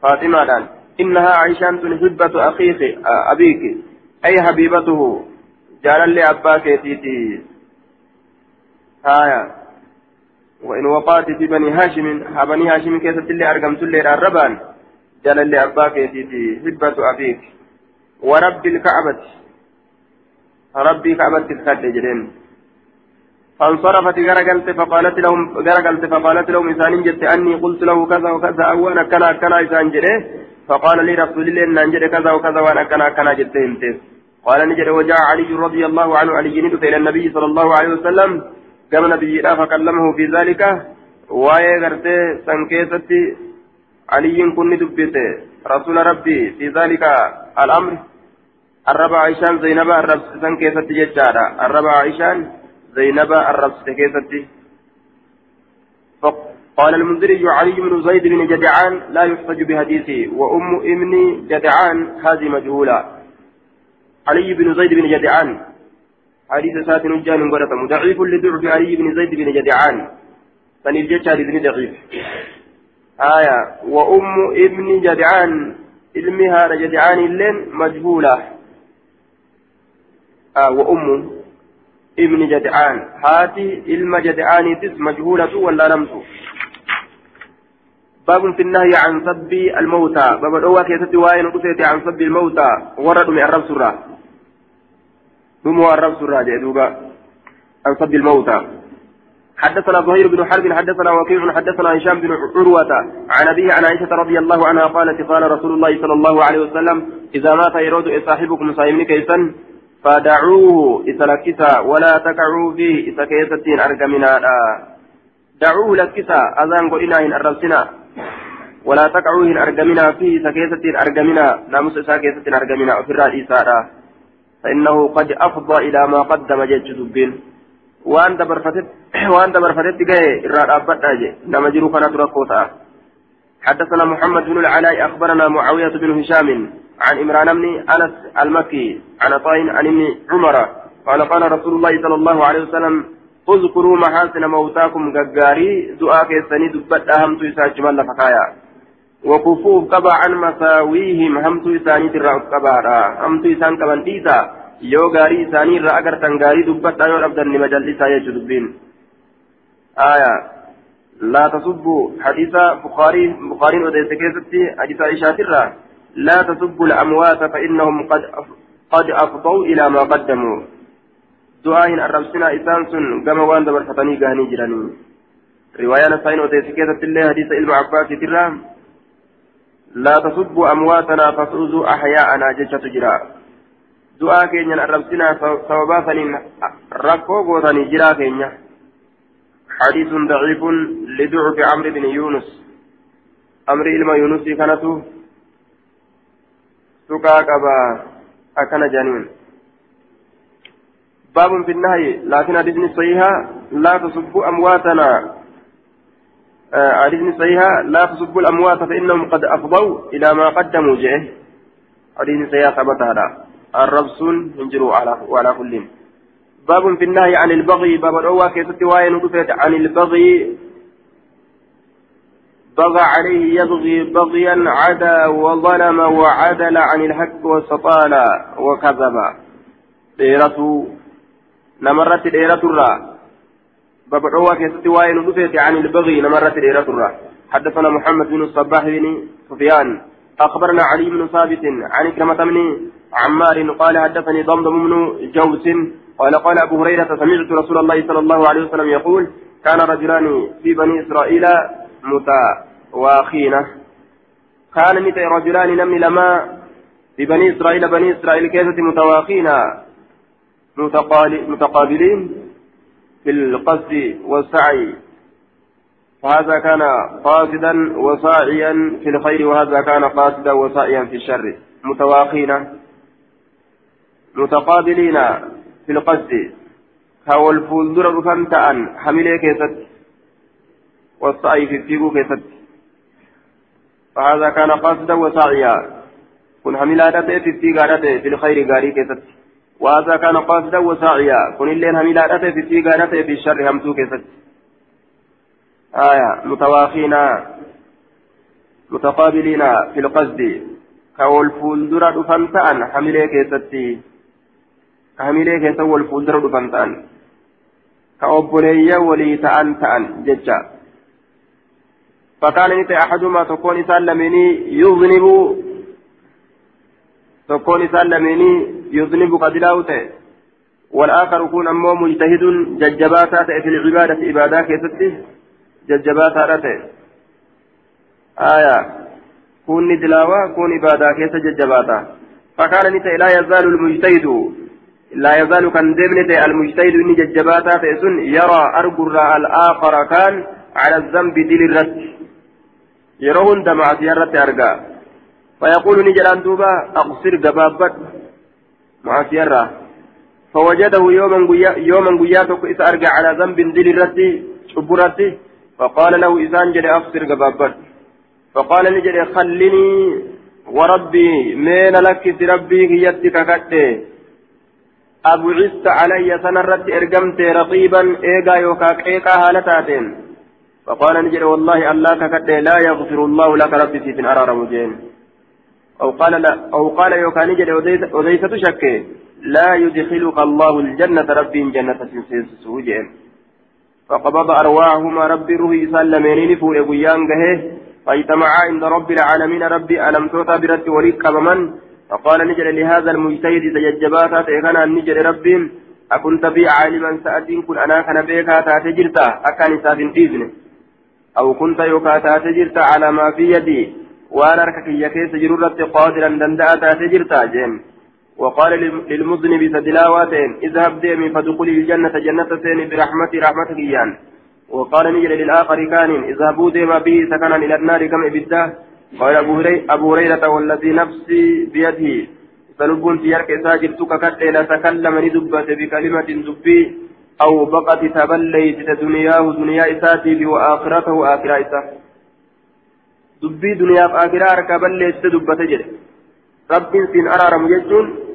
فاطمة دان إنها Aayishaan حبة أخيك أبيك أي حبيبته؟ jaalallee abbaa keetiiti آية وإن وقعت في بني هاشم بني هاشم كيف تلي أرقمت لي الربان jaalallee abbaa keetiiti حبة أبيك. ورب الكعبة. Rabbii kaabaa jiriin. فانصرفت gargalte فقالت لهم غرقلت فقالت لهم إنسان جدت أني قلت له كذا وكذا أو أنا كنا كنا إنسان جري فقال لي رسول الله أن أنجد كذا وكذا وأنا كنا كنا أنت. قال نجد وجاء علي رضي الله عنه علي ندف إلى النبي صلى الله عليه وسلم. كما نبي فكلمه في ذلك. waa'ee gartee san keessatti aliyyiin kun ni dubbise rasuula rabbii fi zaalika al'amri arraba aishaan zaynaba arrabsisan keessatti jechaadha zaynaba arrabsite keessatti قال المنذري علي بن زيد بن جدعان لا يحتج بحديثه وأم ابن جدعان هذه مجهولة. علي بن زيد بن جدعان. حديث ساتن جان قرة ضعيف لضعف علي بن زيد بن جدعان. فنرجع بن ضعيف. آية. وأم ابن جدعان. علمها جدعان اللين مجهولة. آه وأم. ابن جدعان. هاتي علم جدعان تس مجهولة ولا نمت باب في النهي عن سب الموتى. باب الأول كيست وين قصيت عن سب الموتى. ورد من الرب سرة. ثم الرب سرة جدوبا عن سب الموتى. حدثنا زهير بن حرب حدثنا وكيع حدثنا هشام بن عروة. عن أبيه عن عائشة رضي الله عنها قالت قال رسول الله صلى الله عليه وسلم إذا مات يرود صاحبكم صائمين كيسا. فدعوه إسلكسا ولا تقعوا فيه إسكيستين أرقمنا دعوه لكسا أذان قلنا إن أرسنا ولا تقعوا إن أرقمنا فيه إسكيستين أرقمنا ناموس إسكيستين أرقمنا في الرئيس فإنه قد أفضى إلى ما قدم جيش دبين وأن دبرفتت وأن دبرفتت جاي. جي نما جرو كانت ركوتا. حدثنا محمد بن العلاء أخبرنا معاوية بن هشام. عن إمران بن أنس المكي عن طين عن ابن عمر قال قال رسول الله صلى الله عليه وسلم اذكروا محاسن موتاكم غغاري دعاء كيسني دبت أهمت يساجمال فكايا وكفوف قبا عن مساويهم همت يساني ترى قبا همت يسان كمان gaarii isaanii irraa agartan gaarii dubbadhaa yoo dhabdan nima jal'isaa jechuu dubbiin aya laa tasubbu hadiisa bukaarii bukaariin odeesse keessatti hadiisa ishaatirraa لا تسبوا الأموات فإنهم قد قد أفضوا إلى ما قدموا. دعاء الربسنا إسانسون كما وان دبر فتني قهني جراني رواية نسائن وتيسكيتة الله حديث علم عباس ترام لا تسبوا أمواتنا فتؤذوا أحياءنا جشة جرا. دعاء كينيا الربسنا سوابا سنين ركو غوثني جرا كينيا. حديث ضعيف لضعف عمرو بن يونس. أمر إلما يونس كانت سكا كبا أكن جنين باب في النهي لكن حديث صحيحة لا تسبوا أمواتنا حديث صحيحة لا تسبوا الأموات فإنهم قد أفضوا إلى ما قدموا جه حديث صحيحة ثبت هذا الربس ينجروا على وعلى كل باب في النهي عن البغي باب الأول كيف وين عن البغي بغى عليه يبغي بغيا عدا وظلم وعدل عن الحق واستطال وكذب. ديرته نمرت ديرة الرا. الأول كيف وين عن البغي نمرت ديرة الرا. حدثنا محمد بن الصباح بن سفيان. أخبرنا علي بن ثابت عن كرمة بن عمار قال حدثني ضمضم بن جوس قال قال أبو هريرة سمعت رسول الله صلى الله عليه وسلم يقول كان رجلان في بني إسرائيل متواخين كان متى رجلان نمني لما في بني إسرائيل بني إسرائيل كيسة متواخين متقابلين في القصد والسعي. فهذا كان قاصدا وساعيا في الخير وهذا كان قاصدا وساعيا في الشر. متواخين متقابلين في القصد. كاول فولدر رفن تأن حملي كيست. والسعي في التيبو كيست. فهذا كان قاصدا وساعيا كن حملا في التيغا في الخير غاري كيست. وهذا كان قاصدا وساعيا كن اللين حملا في التيغا في الشر همتو كيست. آية. متواخين متقابلين في القصد. كول فولدرا دفن تأن حملي كيستي حملي كيست والفولدرا دفن تأن كأبولي ولي تأن تأن ججا. فكان نتي أحدهما تكون سلمني يذنب. تكون سلمني يذنب قد لاوته والآخر يكون أمه مجتهد ججباتا في العبادة عبادة كيستي. ججبات هذا آية. كوني دلاوة كون إبادة كيس ججباتا. فكان نتا لا يزال المجتهد. لا يزال كان دمنت المجتهد إني ججباتا تيسن يرى أرجر الآخر كان على الذنب دل الرد. يرون دمع سيارة أرجع فيقول نجلان دوبا أقصر جبابت مع سيارة فوجده يوما قيا إذا أرجع على ذنب دل الرد شبرته فقال له إذان جل أفسر قبابت فقال نجل خلني وربي مين لك ربي هيتك كتة أبعثت علي سنرت إرقمت رقيبا إيقا يوكاك إيقا هالتاتين فقال نجل والله الله ككتة لا يغفر الله لك ربي في أرار مجين. أو قال لا أو قال يوكا نجل أوديسة شك لا يدخلك الله الجنة ربي جنة سوجين. فقبض أرواحهما ربي روحي سلمينين فوق قيان قهيه فاجتمعا عند رب العالمين ربي ألم توتا برد وليك كممن فقال نجل لهذا المجتهد تججباتا تيغنا نجل ربي أكنت بي عالما سأتين كن أنا كان بيكا تاتجرتا أكان سافن إذن أو كنت يوكا تاتجرتا على ما في يدي وأنا ركك يكيس جرورة قادرا دندأ تاتجرتا جيم. وقال للمذنب سدلاواتين اذهب ديمي فدخل الجنة جنة سين برحمتي رحمتك إيان وقال نجل للآخر كان اذهبوا ديما به سكنا إلى النار كم إبدا قال أبو هريرة والذي نفسي بيده فلبون في يرك ساجرتك كتل تكلم ندبت بكلمة دبي. أو بقت تبليت دنياه دنيا إساتي وآخرته آخرة دبي دنيا آخرة أركبليت دبت جد رب سين أرارم يجون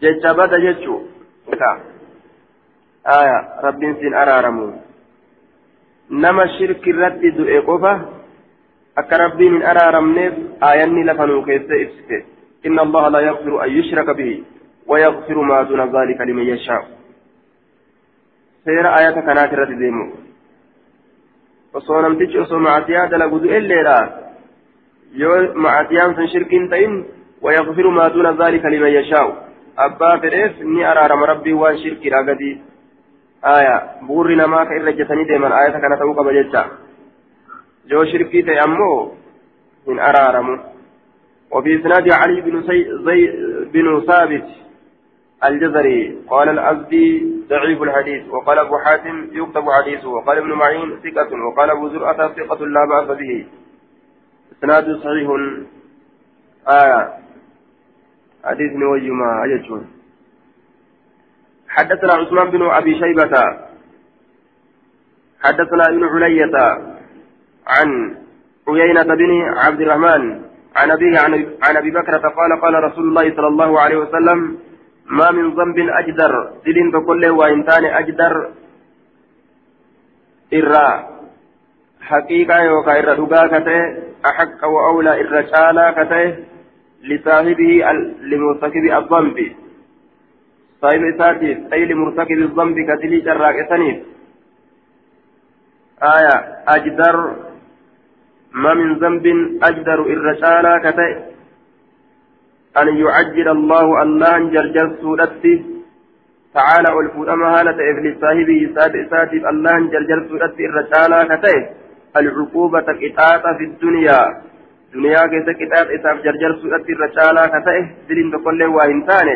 jecha bada jechuu aya rabbiin siin araaramu nama shirki irratti du'e qofa akka rabbiin hin araaramneef aayanni lafa nuu keessa ibsite inna allaha la yaghfiru an yushraka bihi ويغفر ما دون ذلك لمن يشاء سير آية كانت رد ديمو osoo namtichi osoo macasiyaa dalagu du'elleedha yoo macasiyaan sun shirkiin ta'in ويغفر ما دون ذلك لمن يشاء araarama rabbiin waan shirkiidha gadi aya buurri namaa ka irra ejjetanii deeman ayata kana ta'uu qaba jecha yoo shirkii ta'e ammoo hin araaramu وفي إسناد علي بن سي... زي... بن ثابت الجزري قال الأزدي ضعيف الحديث وقال أبو حاتم يكتب حديثه وقال ابن معين ثقة وقال أبو زرعة ثقة لا بأس به. إسناد صحيح. آية حديث ويما أجتون حدثنا عثمان بن أبي شيبة. حدثنا ابن علية عن عيينة بن عبد الرحمن عن أبيه عن أبي بكرة قال قال رسول الله صلى الله عليه وسلم ما من ذنب أجدر. دلين بكل وإنتان أجدر. إرى حقيقة يوكا إرى دقاكته أحق وأولى إرى شالا كته. لصاحبه لمرتكب الذنب. صاحب ساتيف أي لمرتكب الذنب كتلي جراك سنيف آية. أجدر. ما من ذنب أجدر الرسالة كتئ أن يعجل الله الله جرجر سورته تعالى والفؤما هالة إبليس صاحبه ساتيف الله جرجر سورته الرسالة كتئ العقوبة كتاتا في الدنيا isaaf jarjarsuudhatti irra caalaa ka ta'e diliin tokkollee waa hin taane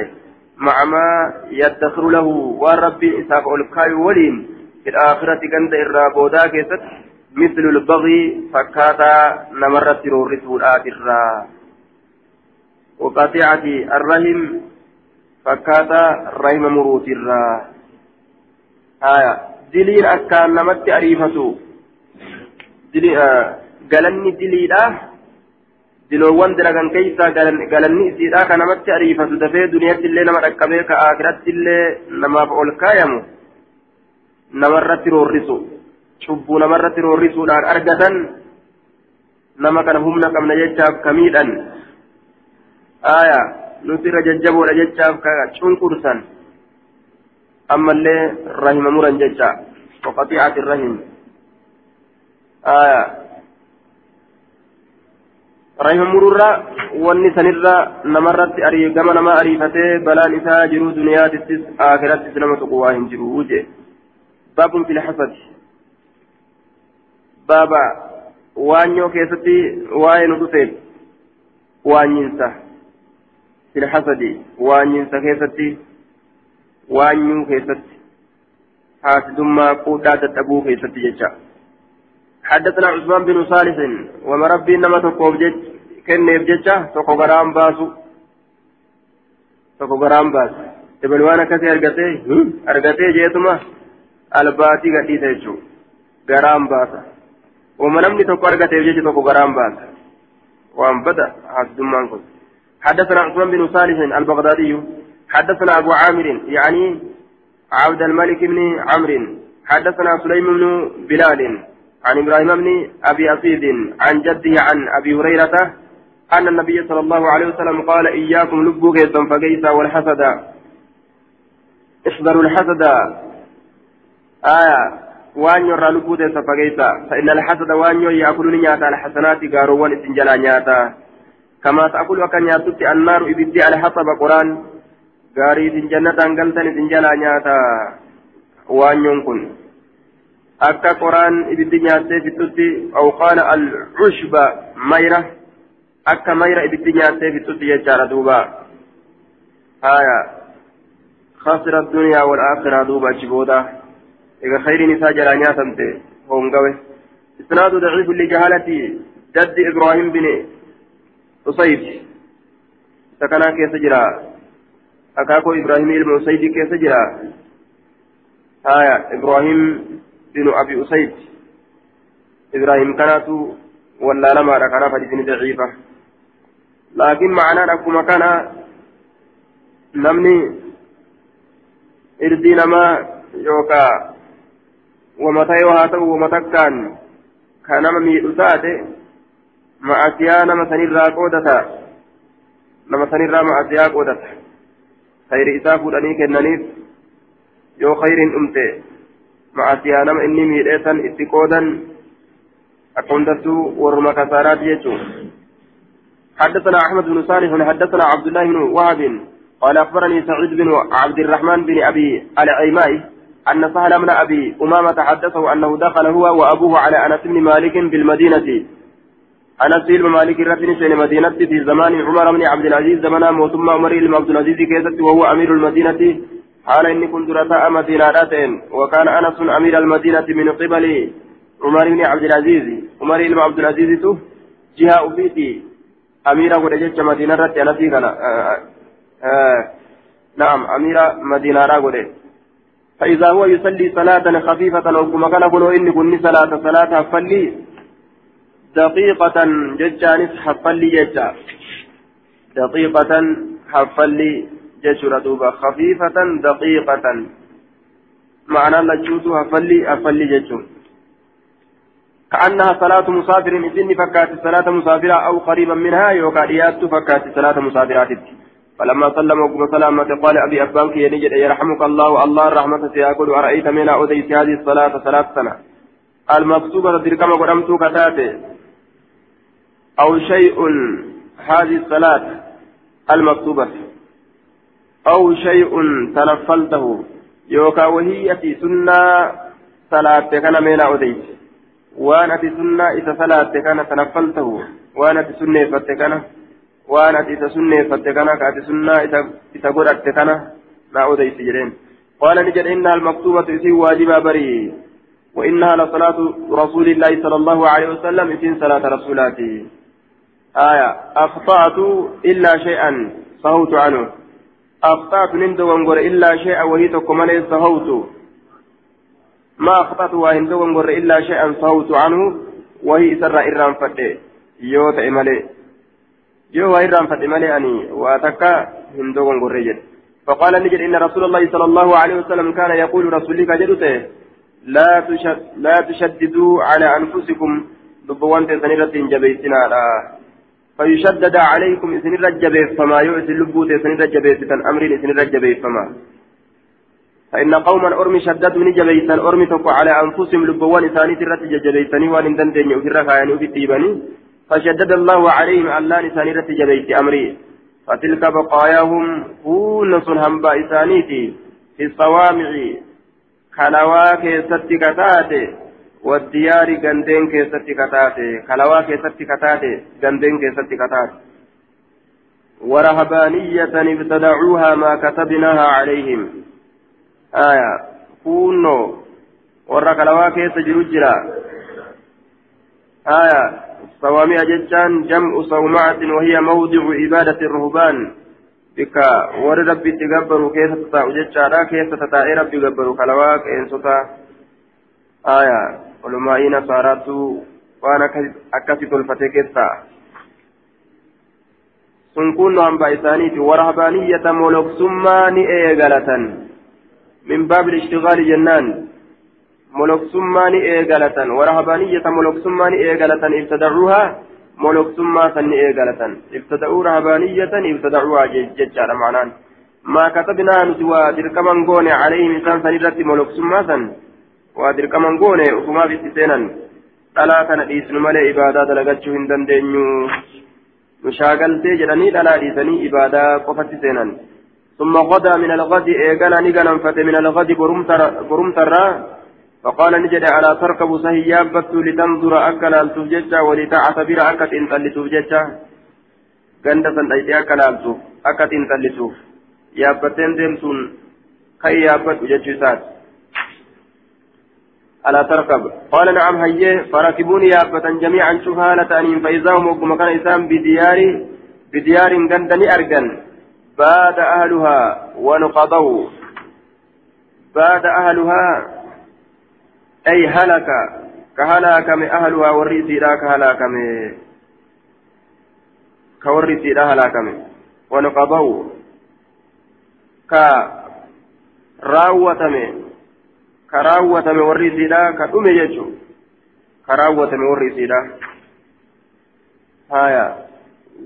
macamaa yaddakhiru lahu waan rabbiin isaaf ol kaayu waliin filaakhirati ganda irraa boodaa keessatti مثل البغي فكاتا نمرت رورسودات الرا وقطيعة الرحم فكاتا رحم مروت الرا آية دليل أكان نمت أريفتو دليل آه قالني دليل آه diloowwan dalagan keeysaa galanni isiidhaa ka namatti ariifatu dafee duniyaatti illee nama dhaqqabee ka akiratti illee namaaf ol kaayamu namarratti roorrisu cubbuu namarratti roorrisuudhaan argatan nama kana humna qabna jechaaf ka miidhan aya nuti irra jajjaboodha jechaaf ka cunqursan ammallee rahima muran jecha waqaxiicati rahim aya rahima mururra wanni sanirra namarratti gama nama ariifatee balaan isaa jiru duniyaatittis aakirattis nama tuqu waa hin jiru jee baabun fil hasad baaba waanyoo keessatti waa'ee nu dhufeef waanyinsa fil hasadi waanyinsa keessatti waanyuu keessatti haasidummaa quudhaa dadhabuu keessatti jecha. حدثنا عثمان بن صالح ومربي انما تقوم جج كنيف ججا تقو غرام باسو تقو غرام باس ابن وأنا كسي ارغتي ارغتي جيتما الباتي غدي تيجو غرام باسا ومنمني تقو ارغتي جج تقو غرام باس وان بدا حدثنا حدثنا عثمان بن صالح البغدادي حدثنا أبو عامر يعني عبد الملك بن عمرو. حدثنا سليم بن بلال عن إبراهيم بن أبي أسيد عن جده عن أبي هريرة أن النبي صلى الله عليه وسلم قال إياكم لبوك فقيسا والحسد. احذروا الحسد. آية وان يرى لبوت سفقيتا فإن الحسد وان يأكل نياتا الحسنات قاروان إسنجلا نياتا. كما تأكل وكان ياتت النار إبدي على حسب قرآن. قاري سنجنة أنقلتن اسنجلا نياتا. وان ينكن akka qoraan ibiddi nyaattee fixutti awqaala al-cushba mayra akka mayra ibiddi nyaattee fixutti jechaadha duuba haya خسر الدنيا والآخرة دوبا شبودا إذا خير نساء جلا نياتمت هونغوي. إسناد ضعيف لجهالة جد إبراهيم بن أصيب سكنا كيس جرا أكاكو إبراهيم المصيب كيس جرا آية إبراهيم بن أبي أسيد إبراهيم كانت ولا لما ركنا فدين ضعيفة لكن معناه أكما كان نمني إردي نما يوكا ومتى يوهاتو ومتى كان كان مميت ساته مع نما سنرى قودتا. نما سنرى مع أسيا قودتا. خير إساف ودني كننيف يو خير أمتي. معصية نما إني ميريسا اتقودا أكونتسو ورما كسارات يجو. حدثنا أحمد بن صالح حدثنا عبد الله بن وهب. قال أخبرني سعيد بن عبد الرحمن بن أبي العيماء أن سهل من أبي أمامة حدثه أنه دخل هو وأبوه على أنس بن مالك بالمدينة. أنس بن مالك رتن في المدينة في زمان عمر بن عبد العزيز زمان موتما عمر بن عبد العزيز كيست وهو أمير المدينة حال إني كنت رتاء مدينة وكان أنس أمير المدينة من قبل عمر بن عبد العزيز عمر بن عبد العزيز جهة أبيتي أمير ودجت مدينة رت أنا في كان نعم أمير مدينة راغوري فإذا هو يصلي صلاة خفيفة أو كما كان قلوا إني كني صلاة صلاة فلي دقيقة ججانس حفلي ججا دقيقة حفلي جشر دوبا خفيفة دقيقة معنى لجوت هفلي هفلي جشون كأنها صلاة مسافر إذن فكات صلاة مسافرة أو قريبا منها يوكا إيات فكات صلاة مسافرات فلما سلم وقم سلامة قال أبي أبانك ينجد يرحمك الله الله الرحمة سيقول أرأيت من أوديت هذه الصلاة ثلاث سنة المكتوبة تركم قدمت كتاتي أو شيء هذه الصلاة المكتوبة أو شيء تنفلته يوكا وهي في سنة صلاة كان من أوديت وأنا في سنة إذا صلاة كان تنفلته. وأنا في سنة فتكنا وأنا إذا سنة فتكنا كأت سنة إذا قرأت كنا ما أوديت جرين قال نجد إنها المكتوبة في واجبة بري. وإنها لصلاة رسول الله صلى الله عليه وسلم في صلاة رسولاته آية أخطأت إلا شيئا صهوت عنه. أخطأت نندو وانقر إلا شيئا وهي تكمل سهوت. ما أخطأت وهندو وانقر إلا شيئا سهوت عنه وهي سر إرام فتي يو تأملي. يو إرام فتي ملي أني وأتكا هندو وانقر فقال نجد إن رسول الله صلى الله عليه وسلم كان يقول رسولك جدته لا تشد لا تشددوا على أنفسكم. دبوان تسنيرة جبيتنا. فيشدد عليكم إذن الرجب فما يؤذي اللبوت إذن الرجب تن أمر إذن الرجب فما. فإن قوما أرمي شددوا نجبيتا أرمي تقو على أنفسهم لبوان ثاني ترت جبيتني وان دندن يؤثر خايني في التيباني فشدد الله عليهم ألان ثاني رت جبيت أمري فتلك بقاياهم كون صنهم بإسانيتي في الصوامع. كنواك ستكتاتي والديار غندين كيستي كتاتي كلوا كيستي كتاتي غندين كيستي كتاتي. ورهبانية ابتدعوها ما كتبناها عليهم. آية. كونو. ورا كلوا كيس جرجرا آية. صوامع ججان جمع صومعة وهي موضع عبادة الرهبان. بك ور ربي تقبروا كيف تتاؤ ججارا كيف تتاؤ ربي قبروا كلوا كينسوتا. آية. علماء نصاراتو waan akkasi tolfate keessaa sun kunno hamba isaaniiti warahbaaniyyata moloksummaa ni eegalatan min baabil ishtigaali jennaan moloksummaa ni eegalatan warahbaaniyyata moloksummaa ni eegalatan ibtadacuuhaa moloksummaa san ni eegalatan ibtada'uu rahbaaniyyatan ibtadacuuhaa jechaadha macnaan ما كتبنا نسوى دركما غوني عليهم إنسان سنرت ملوك سماسا ودركما غوني وكما في سينا dhalaa kana dhiisnu malee ibaadaa dalagachuu hin dandeenyu nu shaagaltee jedhanii dhalaa dhiisanii ibaadaa qofatti seenan ثم غدا من الغد إيقانا نيقانا فت من الغد قرمت الرا فقال نجد على تركب سهيابت لتنظر أكل التوججة ولتعتبر أكت إن ganda san dhayxee akka laaltuuf akka xiinxallisuuf yaabbateen deemtuun kan yaabbadhu jechuu isaati ألا تركب. قال نعم هيه فركبوني يابة جميعا شوف هالة أنين فإذا هم وقم كان إسام بديار بديار غندني أرجن. باد أهلها ونقضوا. باد أهلها أي هلك. كهلاك من أهلها والرئيس لا كهلاك من كوري سيدا هلاكمه ونقضوا. كا راوتمه كراوتمه وري سيدا كدومه يجو كراوتمه وري سيدا هايا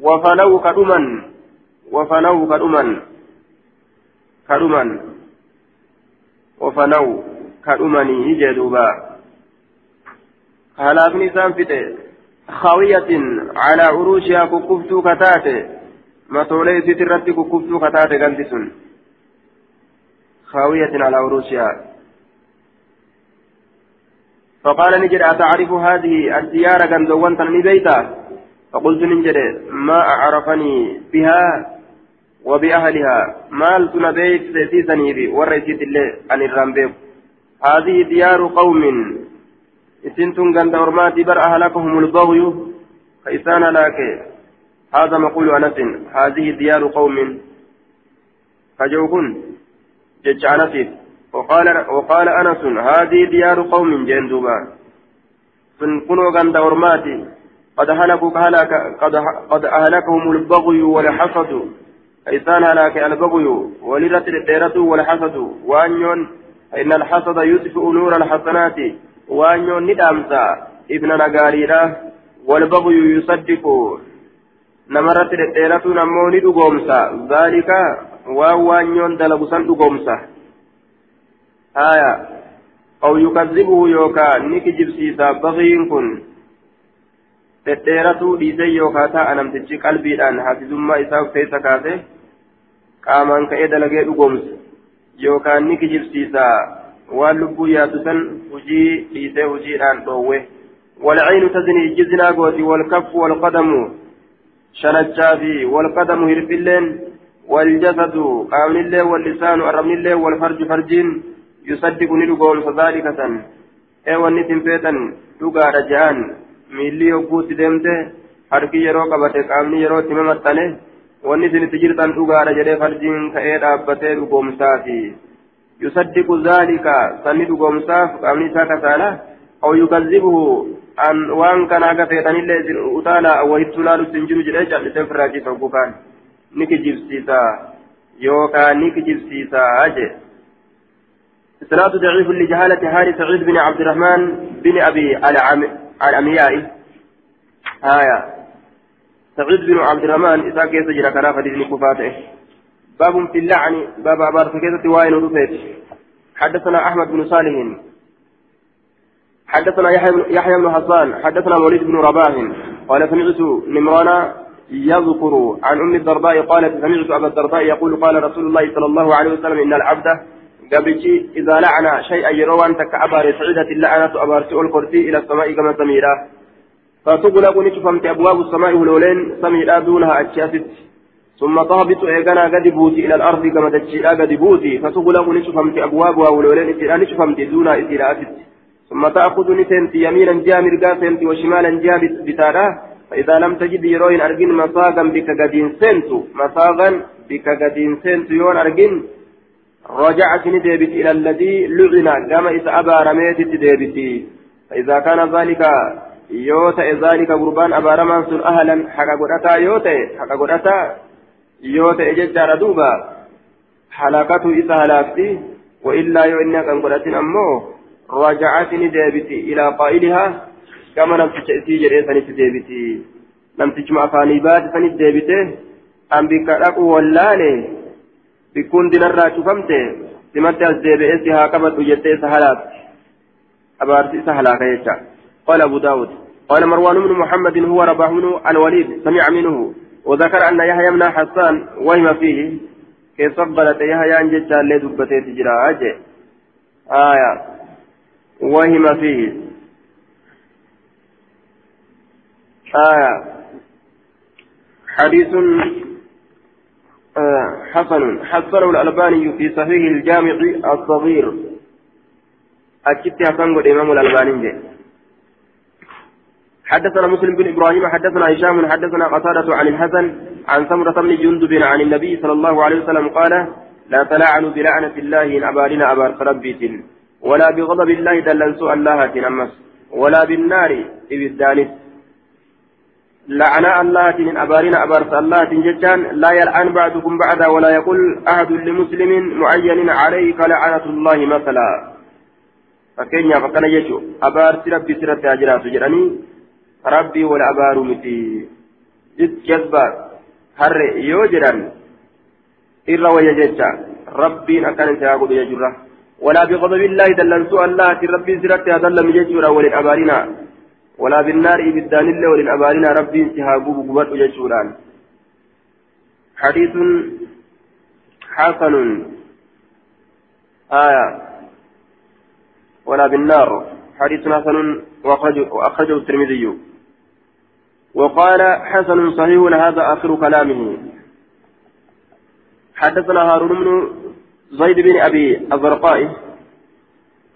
وفنوا كدومن وفنوا كدومن كدومن وفنوا كدومني يجدوبا هلاكني سان فته خاوية على عروشها ككفتو كتاتي ما تولي سترتي ككفتو كتاتي قلتسن خاوية على عروشها فقال نجد أتعرف هذه الديار قندوان تنمي بيتا؟ فقلت نجد ما أعرفني بها وبأهلها. مال تنبيت سيسيسني بي ورئيسيت الله عن الرمبيب هذه ديار قوم. إسنتم غند أرماتي بر أهلكهم البغي. فإسان لك. هذا مقول أنس. هذه ديار قوم. فجوكن. جج أنس. وقال وقال أنس هذه ديار قوم جندوبا سنكونوا غند أرماتي قد هلكوا هلك قد قد أهلكهم البغي والحسد. فإسان هلاك البغي ولرت الديرة والحسد. وأن إن الحسد يطفئ نور الحسنات. waanyoon ni dhaamsa ibna nagaariidha walbagyu yusaddiqu namarratti dhedheeratuun ammoo ni dhugoomsa zaalika waan san dhugoomsa haya aw yukazzibuhu yookaa ni kijibsiisa bagiin kun dhedheeratuu dhiisee yookaa ta'a namtichi qalbiidhaan hafizummaa isaa keessa kaase qaamaan ka'ee dalagee dhugoomsa yookaan ni kijibsiisa waan lubbuu yaadu san hujii dhiisee hujiidhaan dhoowwe والعين تزني جزنا قوتي والكف والقدم شنجا في والقدم هرب اللين والجسد قام الليل واللسان أرم الليل والفرج فرجين يصدق ندقون فذلك سن. ايوان نتن فيتا دقا رجعان. ميلي يقوت دمته yeroo qabate qaamni yeroo itti mamaxxane wanni isin itti jirtan dhugaadha jedhee farjiin ka'ee dhaabbatee dhugoomsaati يصدق ذلك سند قومساف قامني ساكا سالا أو يكذبه. أن وان كان أكفيتان إلا أتالا أو يتلال سنجر جريجا لسيف الراجي فوقان نكي جبسيسا يوكا نكي جبسيسا أجي إسناد ضعيف لجهالة هاري سعيد بن عبد الرحمن بن أبي الأميائي آية. سعيد بن عبد الرحمن إذا كيس جرى كرافة دين كفاته؟ باب في اللعن. باب أبار فكيسة وائل رفيت حدثنا أحمد بن صالح. حدثنا يحيى بن حسان. حدثنا وليد بن رباح. قال سمعت نمران يذكر عن أم الدرداء قالت سمعت أبا الدرداء يقول قال رسول الله صلى الله عليه وسلم إن العبد قبلتي إذا لعن شيئا يروى أنت كأبار سعيدة اللعنة أبار سؤال الكرسي إلى السماء كما سميرا. فتغلق نشفمت أبواب السماء هلولين سميرا دونها أتشافت ثم تهبط إيقنا قد بوتي إلى الأرض كما تجيئا قد بوتي. فتغلق نشفمت أبوابها ولولين إسئلة نشفمت دون إسئلة ثم تأخذ نسنت يمينا جامر قاسنت وشمالا جامر بتارا. فإذا لم تجد يروين أرجن مساغا بك قدين سنت مساغا بك قدين سنت يون أرجن رجعت ندبت إلى الذي لعن. كما إذا أبا رميت تدبت. فإذا كان ذلك يوتا ذلك قربان أبا رمان سن أهلا. حقا قدتا يوتا حقا yoo ta'e jechaadha duuba halakatu isa halaakti وإلا يو إنك أن قلتين أمو. رجعتني ديبتي إلى قائلها. كما نمتش إسي جريساني ديبتي نمتش ما أفاني بات أم بك لك واللاني. As deebi'ee si haa qabadhu jettee isa halaatti. Abaarsi isa halaaka jecha. قال أبو داود قال مروان بن محمد هو رباح بن الوليد سمع منه وذكر أن يحيى بن حسان وهم فيه كيف قبلت يحيى أن جتا اللي دبتي تجرى آية وهم فيه آية حديث حسن. حسنه الألباني في صحيح الجامع الصغير. أكدت حسن قد إمام الألباني حدثنا مسلم بن إبراهيم حدثنا هشام حدثنا قتادة عن الحسن عن سمرة بن جندب عن النبي صلى الله عليه وسلم قال لا تلاعنوا بلعنة الله إن أبارنا أبار ربيت ولا بغضب الله دلنسوا الله أمس ولا بالنار إبدانس لعنة الله من أبارنا أبارس الله ججان لا يلعن بعضكم بعدا ولا يقول أحد لمسلم معين عليك لعنة الله مثلا. فكين فكان يجو؟ أبار ربي سرت أجرات جراني ربي ولا أبار متي. جد جذبا هر يوجران إلا ويججا ربي أكان سيقول يجرا. ولا بغضب الله دلنسوا الله ربي سرت أدل مججورا وللأبارنا ولا بالنار إبدان الله وللأبارنا ربي سهابوه قبط جشوران حديث حسن. آية. ولا بالنار. حديث حسن. وأخرجه الترمذي. وقال حسن صحيح هذا آخر كلامه. حدثنا هارون بن زيد بن أبي الزرقاء.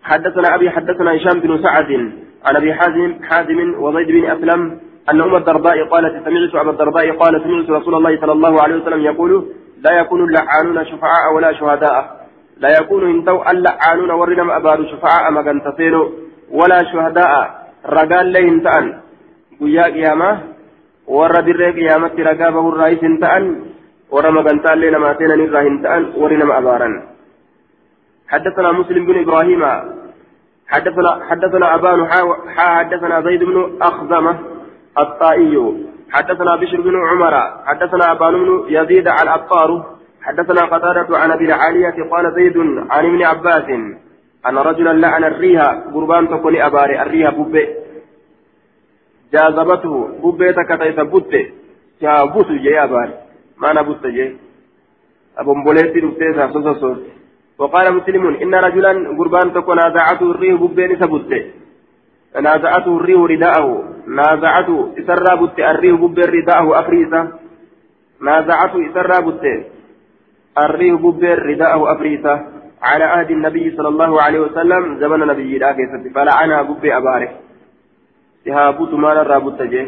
حدثنا أبي حدثنا هشام بن سعد. عن أبي حازم حازم وزيد بن أسلم أن ام الدرداء قالت سمعت ابا الدرداء قال سمعت رسول الله صلى الله عليه وسلم يقول لا يكون اللعانون شفعاء ولا شهداء. لا يكون انتو اللعانون ورنم ابار شفعاء مغنتفين ولا شهداء. رجال لين تأن ويا قيامة. ورا در قيامة رقابه الرئيس تأن ورا مغنتان لنا ما تينا نراهن تأن ورنم أبارا حدثنا مسلم بن إبراهيم حدثنا حدثنا أبان حدثنا زيد بن أخزمة الطائي. حدثنا بشر بن عمر. حدثنا أبان بن يزيد العطار حدثنا قتادة عن أبي العالية قال زيد عن ابن عباس أن رجلا لعن الريها قربان تكون أباري. الريها بوبي جاذبته بوبي تكتيس بوتي جابوت جي أباري. ما نبوت جي أبو مبوليتي رفتيسا سوسوس وقال مسلم إن رجلا قربان تكون نازعته الريح ببين سبته نازعته الريح رداءه. نازعته إسرى بته الريح ببين رداءه. أفريسا. نازعته إسرى بته الريح ببين رداءه. أفريسا. على عهد النبي صلى الله عليه وسلم. زمن نبي لا فلعنها ببي أباره سهابوت ما نرى بتجه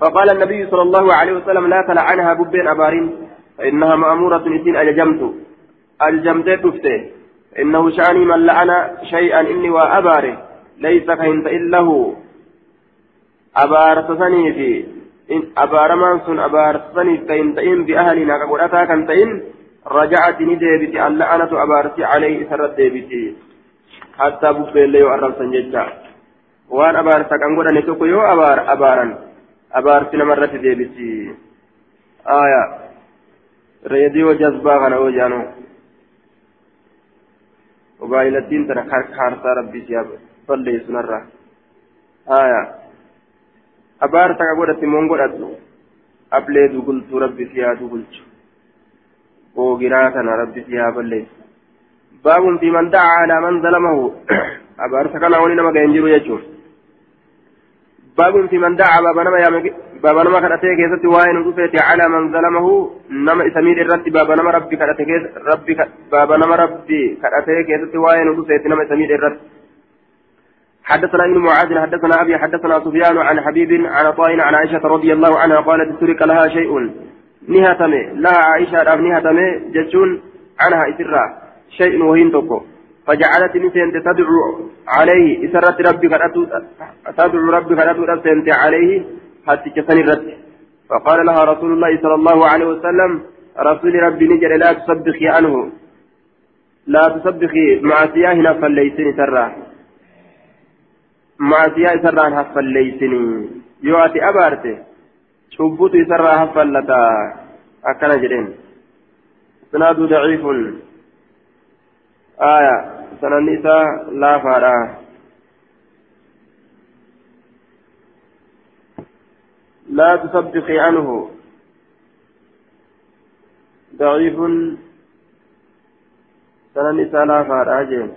فقال النبي صلى الله عليه وسلم لا تلعنها ببين أبارين. فإنها مأمورة إذن أججمت. الجمدة دفته. إنه شأني من لعن شيئا إني وأباره. ليس كهنت إلا أبارتسني في إن أبارمان سن أبارتسني كهنت إن بأهلنا كقولتا كنت إن رجعت نديبتي. اللعنة أبارتي عليه سرت ديبتي. حتى بفي اللي يعرف سنجتا waan abaarsa kan godhane tokko yoo abaar abaaran abaarsi namarratti deebisi aya reediyoo jazbaa kana yoo jaanu وبايلتين تنا كارتا ربي سياب صلي سنرة آية. أبار تكبرت مونغو أدو أبلي دوغلت ربي سيا دوغلت وغيراتنا ربي سيا بلي باب في من دعا على من ظلمه. أبار تكنا ولي نما جنجرو يجور باب في من دعا بابا نما بابا نما كرته كيست واين رفيت على من ظلمه نما اسمير الرد بابا نما ربي كرته كيس ربي بابا نما ربي كرته كيست واين رفيت نما اسمير الرد حدثنا ابن معاذ حدثنا أبي حدثنا سفيان عن حبيب عن طائن عن عائشة رضي الله عنها قالت ترك لها شيء. نهتمي لها عائشة نهتمي جتون عنها اسرا شيء وهين تقو فجعلت نسينت تدعو عليه إسرت ربي تدعو ربي سنت عليه. حتى كسن الرد فقال لها رسول الله صلى الله عليه وسلم رسول ربي نجل لا تصبخي عنه. لا تصبخي مع سياه فليسني ترى مع سياه سرا فليسني يواتي أبارته شبوت سرا فلتا أكنا جرين إسناد ضعيف. آية سننسى لا فارا. لا تصدقي عنه. ضعيف. سننسى لا فارا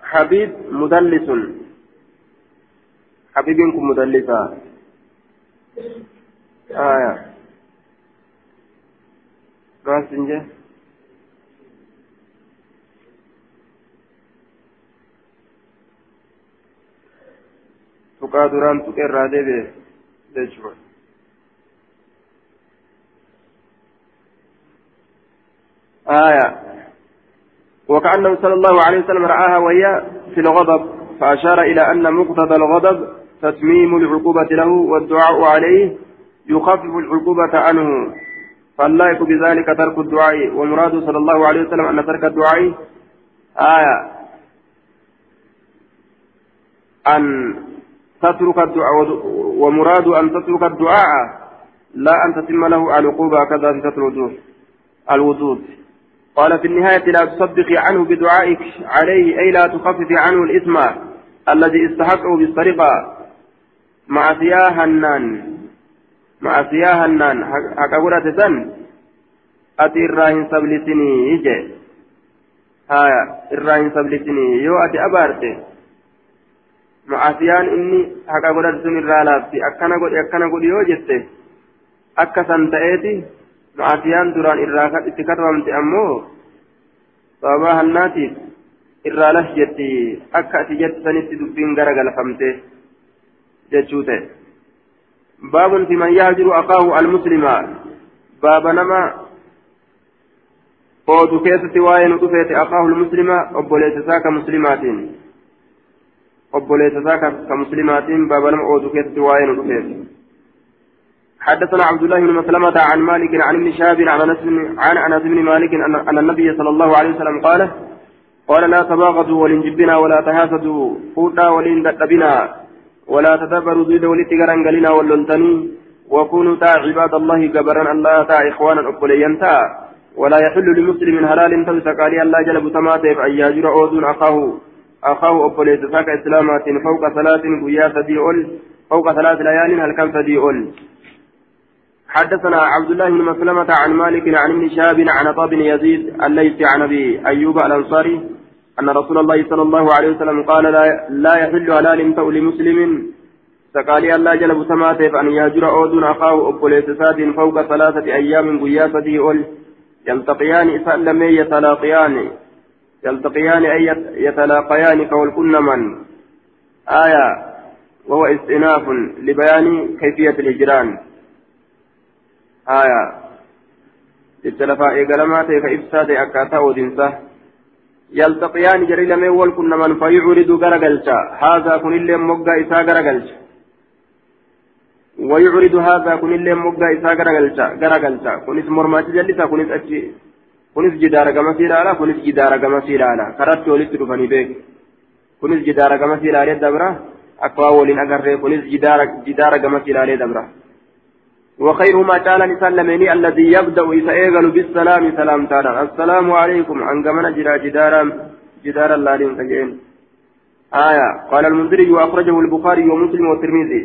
حبيب مدلس. حبيبكم مدلسا آية. ما سنجه tuqaa duraan tuqe irraa deebi'e. آية وكأنه صلى الله عليه وسلم رآها وهي في الغضب فأشار إلى أن مقتضى الغضب تتميم العقوبة له والدعاء عليه يخفف العقوبة عنه فاللائق بذلك ترك الدعاء ومراده صلى الله عليه وسلم أن ترك الدعاء آية أن تترك الدعاء ومراد أن تترك الدعاء لا أن تتم له العقوبة كذا تترك الوجود قال في النهاية لا تصدق عنه بدعائك عليه أي لا تخفف عنه الإثم الذي استحقه بالسرقة. مع سياها النان. مع سياها النان. حكا سن أتي الراهن سبلتني يجي هايا الراهن سبلتني. يو أتي أبارتي. Irraa laafti akkana godhi akkana godhi yoo jette akka san ta'eeti macasiyaan duraan irraa itti katabamte ammoo sababaa hannaatiif irraa las jetti akka ati jette sanitti dubbiin gara galfamte jechuu ta'e baabun fi man yahjiru aqaahu almuslima baaba nama oodu keessatti waa'ee nu dhufeete aqaahu almuslima obboleessa isaa ka muslimaatiin حدثنا عبد الله بن مسلمة عن مالك عن ابن شهاب عن أنس عن أنس بن مالك أن النبي صلى الله عليه وسلم قال قال لا تباغضوا ولنجبنا ولا تحاسدوا فوتا ولندبنا ولا تدبروا زيد ولتقرن قلنا ولنتني وكونوا تا عباد الله جبرا الله تا إخوانا أقبليا تا ولا يحل لمسلم هلال تلسى قال الله جلب تماتف أن يجر أودون أخاه. أخاه أبوليس ساك إسلامات فوق ثلاث قيا سدي فوق ثلاث ليال هل كم سدي حدثنا عبد الله بن مسلمة عن مالك عن ابن شهاب عن طاب بن يزيد الليث عن أبي أيوب الأنصاري أن رسول الله صلى الله عليه وسلم قال لا, لا يحل هلال تو لمسلم. سقالي الله جل سماته فأن يهجر أودون أخاه أبوليس ساد فوق ثلاثة أيام قيا سدي يلتقيان إسأل يتلاقيان. يلتقيان أي يتلاقيان كول من؟ آية وهو استئناف لبيان كيفية الهجران. آية التلفاء قلمات فإفساد أكاتا ودنسة يلتقيان جري لمن والكن من؟ فيعرض غرقلشا هذا كن اللي مقا إسا غرقلشا ويعرض هذا كن اللي مقا إسا غرقلشا غرقلشا كن اسم مرماتي جلسا كن أجي kunis jidaara gamasii ilaala kunis jidaara gamasii ilaala karatti walitti dhufanii beeku. Kunis jidaara gamasii ilaalee dabra akka waa waliin agarree kunis jidaara gamasii ilaalee dabra وخيرهما تعالى نسان لمني الذي يبدأ إسائل بالسلام سلام تعالى السلام عليكم عن قمنا جرا جدارا جدارا لالين سجين آية قال المنذري وأخرجه البخاري ومسلم والترمذي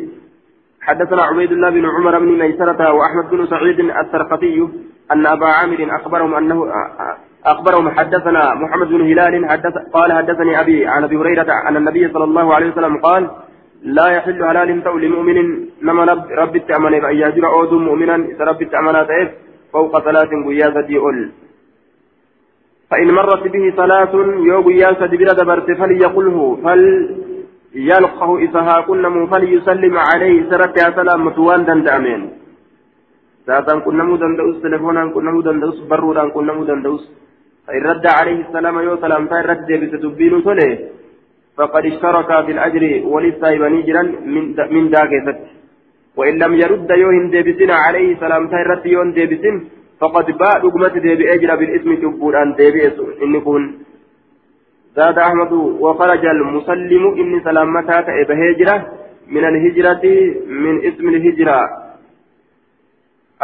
حدثنا عبيد الله بن عمر بن ميسرة وأحمد بن سعيد السرقطي أن أبا عامر أخبرهم أنه أخبرهم حدثنا محمد بن هلال حدث قال حدثني أبي عن أبي هريرة أن النبي صلى الله عليه وسلم قال لا يحل هلال تو لمؤمن نما رب التأمن أن يهجر أود مؤمنا إذا رب التأمن فوق ثلاث قياسة أول فإن مرت به صلاة يو قياسة بلا دبرت فليقله فليلقه إذا كن فليسلم عليه سرت سلام متوان دندأمين. ساتان كنمو دندوس تلفونان كنمو دندوس برودان كنمو دندوس فإن رد عليه السلام يو سلام تاي رد بتدبين سله فقد اشترك في الأجر وللسايباني جرا من من داكست وإن لم يرد يوهن ديبسين عليه سلام تاي رد يوهن ديبسين فقد باء رقمة ديبي أجر بالاسم تبوران ديبئس إن كون زاد أحمد وخرج المسلم إن سلامتها كإبهجرة من الهجرة من اسم الهجرة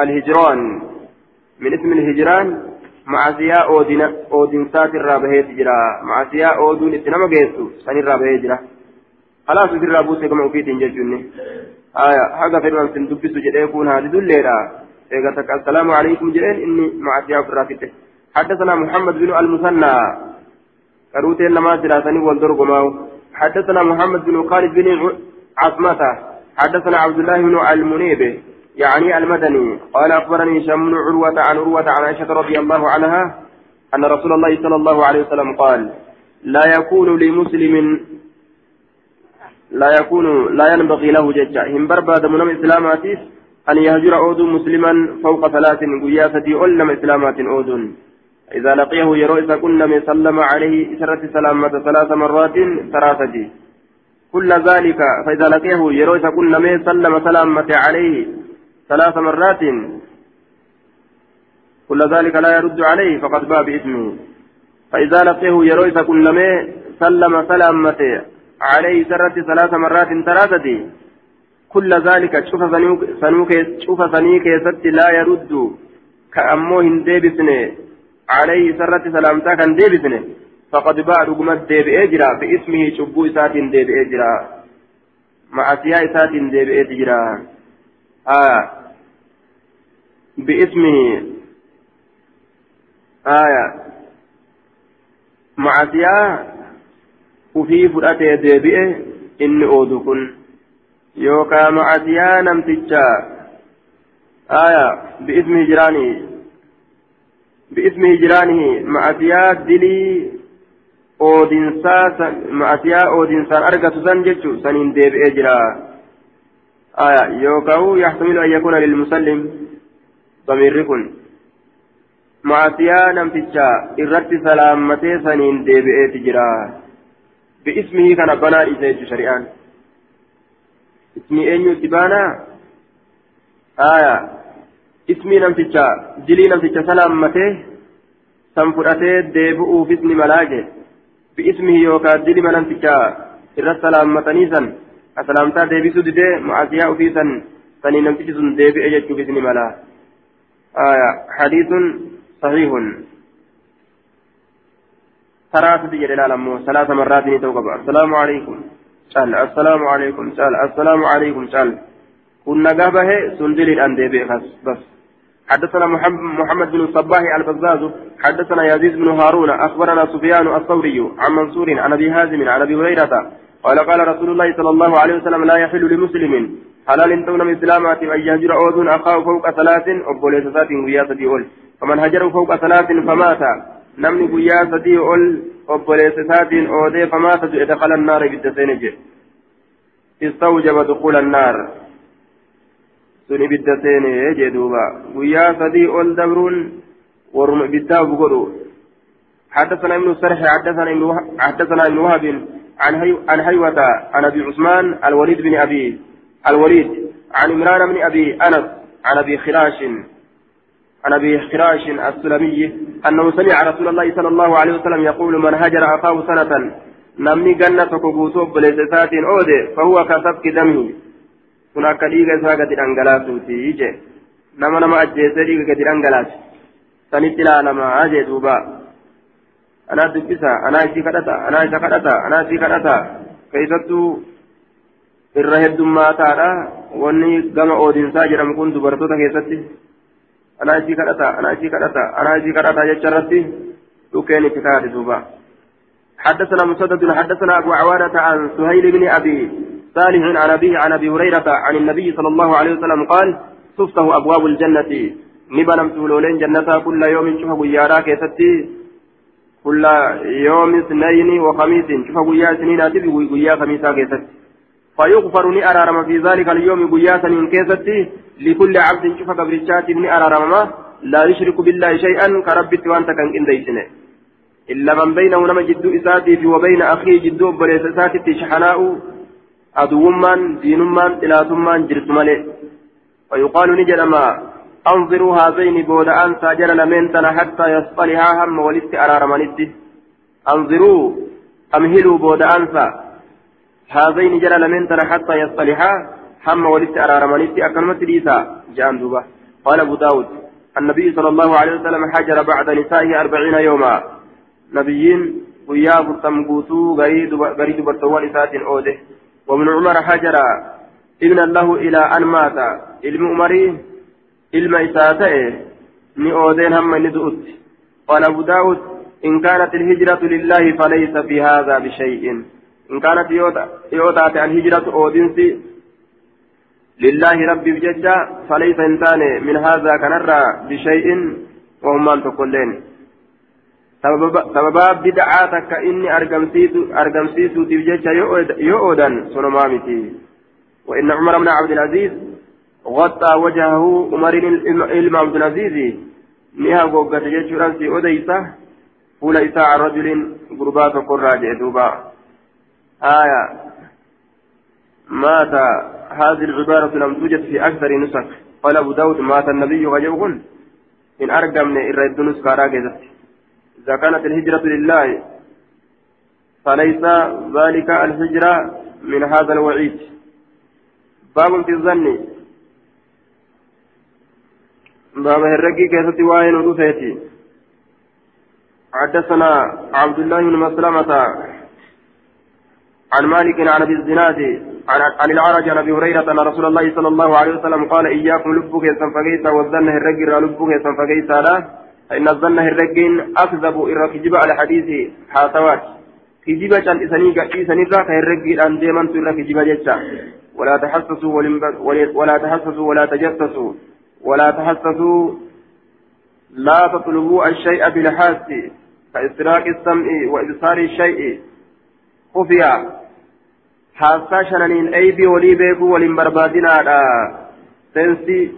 الهجران. من اسم الهجران معصية أودين أودين سات الرابهة تجرا معصية أودون إتنما جيسو سن الرابهة جرا خلاص في الرابوس كما أفيد ججوني آية حاجة في الرابوس دبس جدي يكون هذه دليرا إيغتك السلام عليكم جرين إني معصية في الرافته حدثنا محمد بن المثنى. كروتين لما سلاسني والدرق حدثنا محمد بن خالد بن عصمة حدثنا عبد الله بن المنيب. يعني المدني. قال أخبرني هشام عروة عن عروة عن عائشة رضي الله عنها أن رسول الله صلى الله عليه وسلم قال لا يكون لمسلم لا يكون لا ينبغي له ججا هم برباد من إسلاماتيس أن يهجر أود مسلما فوق ثلاث قياستي أولم إسلامات أود. إذا لقيه يروي كنا من سلم عليه سرة سلامة ثلاث مرات ثلاثة كل ذلك فإذا لقيه يروي كنا من سلم سلامة عليه ثلاث مرات. كل ذلك لا يرد عليه فقد باء باسمه فإذا لقيه يروي كل ما سلم سلامته عليه سرت ثلاث مرات ثلاثة. كل ذلك شوف سنيك ست لا يرد. كأمو هنديبسني عليه سرت سلامتا كان فقد باء رقمت ديب إجرا بإسمه شبو إسات ديب إجرا مع سياء إسات ديب إجرا آه. باسمه آية. معسيا وفي فرأتي ديبئه إني أودكن. يوكا معسيا نمتجا. آية. باسم هجرانه باسم هجرانه معسيا دلي أودنسا معسيا أودنسا أرقى سن جتشو سنين ديبئه جرا. آية. يوكاو يحتمل أن يكون للمسلم ضمير كن معصية نمتشا إرت سلامتي سنين ديبئي تجرا باسمه كان بنا إسيج شريعان اسمي أين يتبانا آية اسمي نمتشا دلي نمتشا سلامتي سنفرته ديبئو في اسم ملاجه باسمه يوكا دلي نمتشا إرت سلامتني سن أسلامتا ديبسو دي معصية أفيسا سنين نمتشا ديبئي جتشو في اسم ملاجه آية حديث صحيح. ثلاثة جلال أمه ثلاث مرات نتوقع السلام عليكم. قال السلام عليكم. قال السلام عليكم. قال كنا قابه سندل الأندي بس بس. حدثنا محمد بن الصباح البزاز. حدثنا يزيد بن هارون. أخبرنا سفيان الثوري عن منصور عن أبي هازم عن أبي هريرة. قال قال رسول الله صلى الله عليه وسلم لا يحل لمسلم حلال من إسلامات أن يهجر أوذن أخاه فوق ثلاث أبوليس سات ويا سدي أول. فمن هجر فوق ثلاث فمات. نمني ويا سدي أول أبوليس سات أودي فمات. دخل النار بالدسين استوجب دخول النار. سني بالدسين جدوبا ويا سدي أول دبرون ورم بالداب بقولوا حدثنا ابن السرح حدثنا ابن حدثنا ابن وهب عن هيوة عن أبي عثمان الوليد بن أبي الوليد عن عمران بن أبي أنس عن أبي خراش عن أبي خراش السلمي أنه سمع رسول الله صلى الله عليه وسلم يقول من هجر أخاه سنة نمني جنة كوكوسوب بلسات أودي فهو كسبك دمه هناك ديغا ساقة الأنجلاسوتي يجي نما نما أجيسي ديغا الأنجلاس سنت لا نما أجي دوبا. أنا دبسا أنا إسي كدتا أنا إسي كدتا أنا إسي كدتا. كيفتو irra heddummaataadha wanni gama oodinsaa jedhamu kun dubartoota keessatti anaa isii kadhata anaa isii kadhata anaa isii kadhata jecha irratti dhukeen itti duuba حدثنا مسدد حدثنا أبو عوانة عن سهيل بن أبي صالح عن أبيه عن أبي هريرة عن النبي صلى الله عليه وسلم قال تفتح أبواب الجنة. نبنم تولولين جنتها كل يوم شوف بيارا كيستي كل يوم اثنين وخميس شوف بيا سنين أتي بيا خميسا كيستي. فيغفر ني أرارم في ذلك اليوم قياسا إن كيستي لكل عبد شوف قبرشات ني أرارم. لا يشرك بالله شيئا كربت وأنت كان إنديسنه إلا من بينه نما جدو إساتي وبين أخيه جدو بليس إساتي شحناء. أدومان دينمان إلاتمان جرت ملئ ويقال نجل ما أنظروا هذين بود أن ساجر لمنتنا حتى يصطلحا هم ولدت أرارمانتي أنظروا أمهلوا بود أنسا هذين جرى لمن ترى حتى يصطلحا هم ولدت أرارمانيتي أكلمت ليسا جان دوبا. قال أبو داود النبي صلى الله عليه وسلم حجر بعد نسائه أربعين يوما. نبيين ويا فرتم قوتو غريد برتوان إسات أوده. ومن عمر حجر ابن له إلى أن مات. علم عمري علم إساته hamma inni du'utti قال أبو داود إن كانت الهجرة لله فليس في هذا بشيء. إن كانت يوتات الهجرة أودنسي لله ربي بججة فليس إنسان من هذا كنرى بشيء وهم أن تقولين. inni argamsiisuutiif jecha yoo oodan sunumaa miti وإن عمر بن عبد العزيز غطى وجهه عمر إلما عبد العزيز. نها قوقة جيشوران في أديسة فول إساء رجل قربات قراجع دوبا آية. مات. هذه العبارة لم توجد في أكثر نسخ. قال أبو داود مات النبي وجوهن إن أرقم إرد نسخة راكزت إذا كانت الهجرة لله فليس ذلك الهجرة من هذا الوعيد. باب في الظن. باب الرقي كيف وائل ودوثيتي حدثنا عبد الله بن مسلمة عن مالك عن أبي الزناد عن عن العرج عن أبي هريرة أن رسول الله صلى الله عليه وسلم قال إياكم لبك يسنفقيتا والظن الرقي لبك يسنفقيتا لا فإن الظن الرقي أكذب إن كجب على حديث حاسوات كجب كان اسني اسني ذاك الرقي أن ديما تر كجب جتا ولا تحسسوا ولا تحسسوا ولا تجسسوا ولا تحسسوا لا تطلبوا الشيء بالحاس كإسراق السمع وإبصار الشيء. خفيا حاسا شنانين أيبي ولي بيكو ولين بربادنا سنسي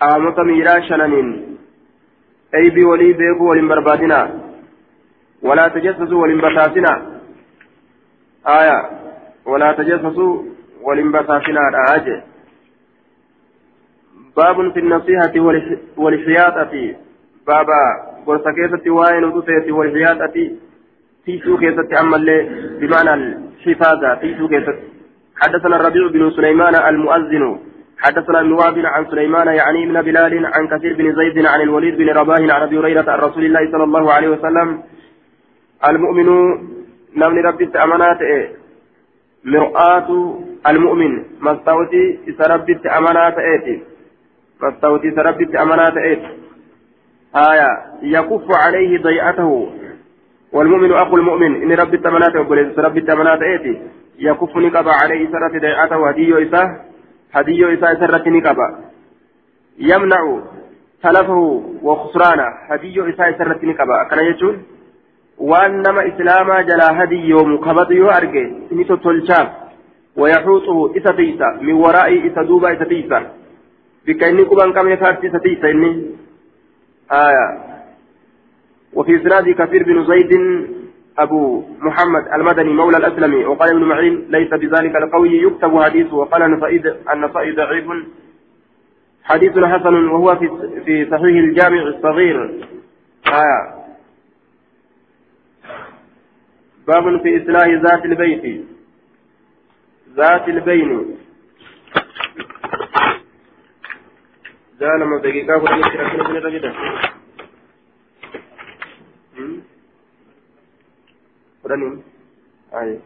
قامت ميرا شنانين أيبي ولي بيكو ولين بربادنا ولا تجسسوا ولين بساسنا آية ولا تجسسوا ولين بساسنا آجي باب في النصيحة والحياطة بابا قرصة كيسة وائن ودوسية والحياطة تيسو كيسة عمل بمعنى الحفاظة تيسو كيسة حدثنا الربيع بن سليمان المؤذن. حدثنا ابن عن سليمان يعني ابن بلال عن كثير بن زيد عن الوليد بن رباه عن أبي هريرة عن رسول الله صلى الله عليه وسلم. المؤمن نمن ربي امانات مرآة المؤمن. مستوتي إذا ربي امانات ايتي فاستوتي سربت أمانات إيه؟ آية. يكف عليه ضيعته. والمؤمن أخو المؤمن. إن ربت أمانات وقل سربت أمانات إيه يكف نقبا عليه سرت ضيعته هديو إساه هديو إساه سرت نقبا يمنع تلفه وخسرانه. هديو إساه سرت نقبا كان يجون؟ waan nama islaamaa jalaa hadiyoomu kabatu yoo arge inni tottolchaaf wayaxuuxuhu isa tiisa min waraa'ii isa duuba isa tiisa بك إني قبان كم يفاتي ستيس إني؟ آية. وفي إسناد كثير بن زيد أبو محمد المدني مولى الأسلمي وقال ابن معين ليس بذلك القوي يكتب حديثه وقال النسائي ضعيف. حديث حسن وهو في في صحيح الجامع الصغير. آية باب في إصلاح ذات البيت. ذات البين. جالما دقيقة فلان يشتركون في الرجل فلان أي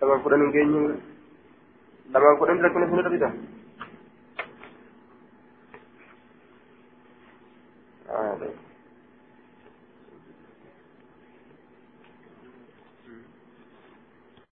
Lamaan fudhan hin geenyu lamaan fudhan lakkuna sinirra bita. Ah,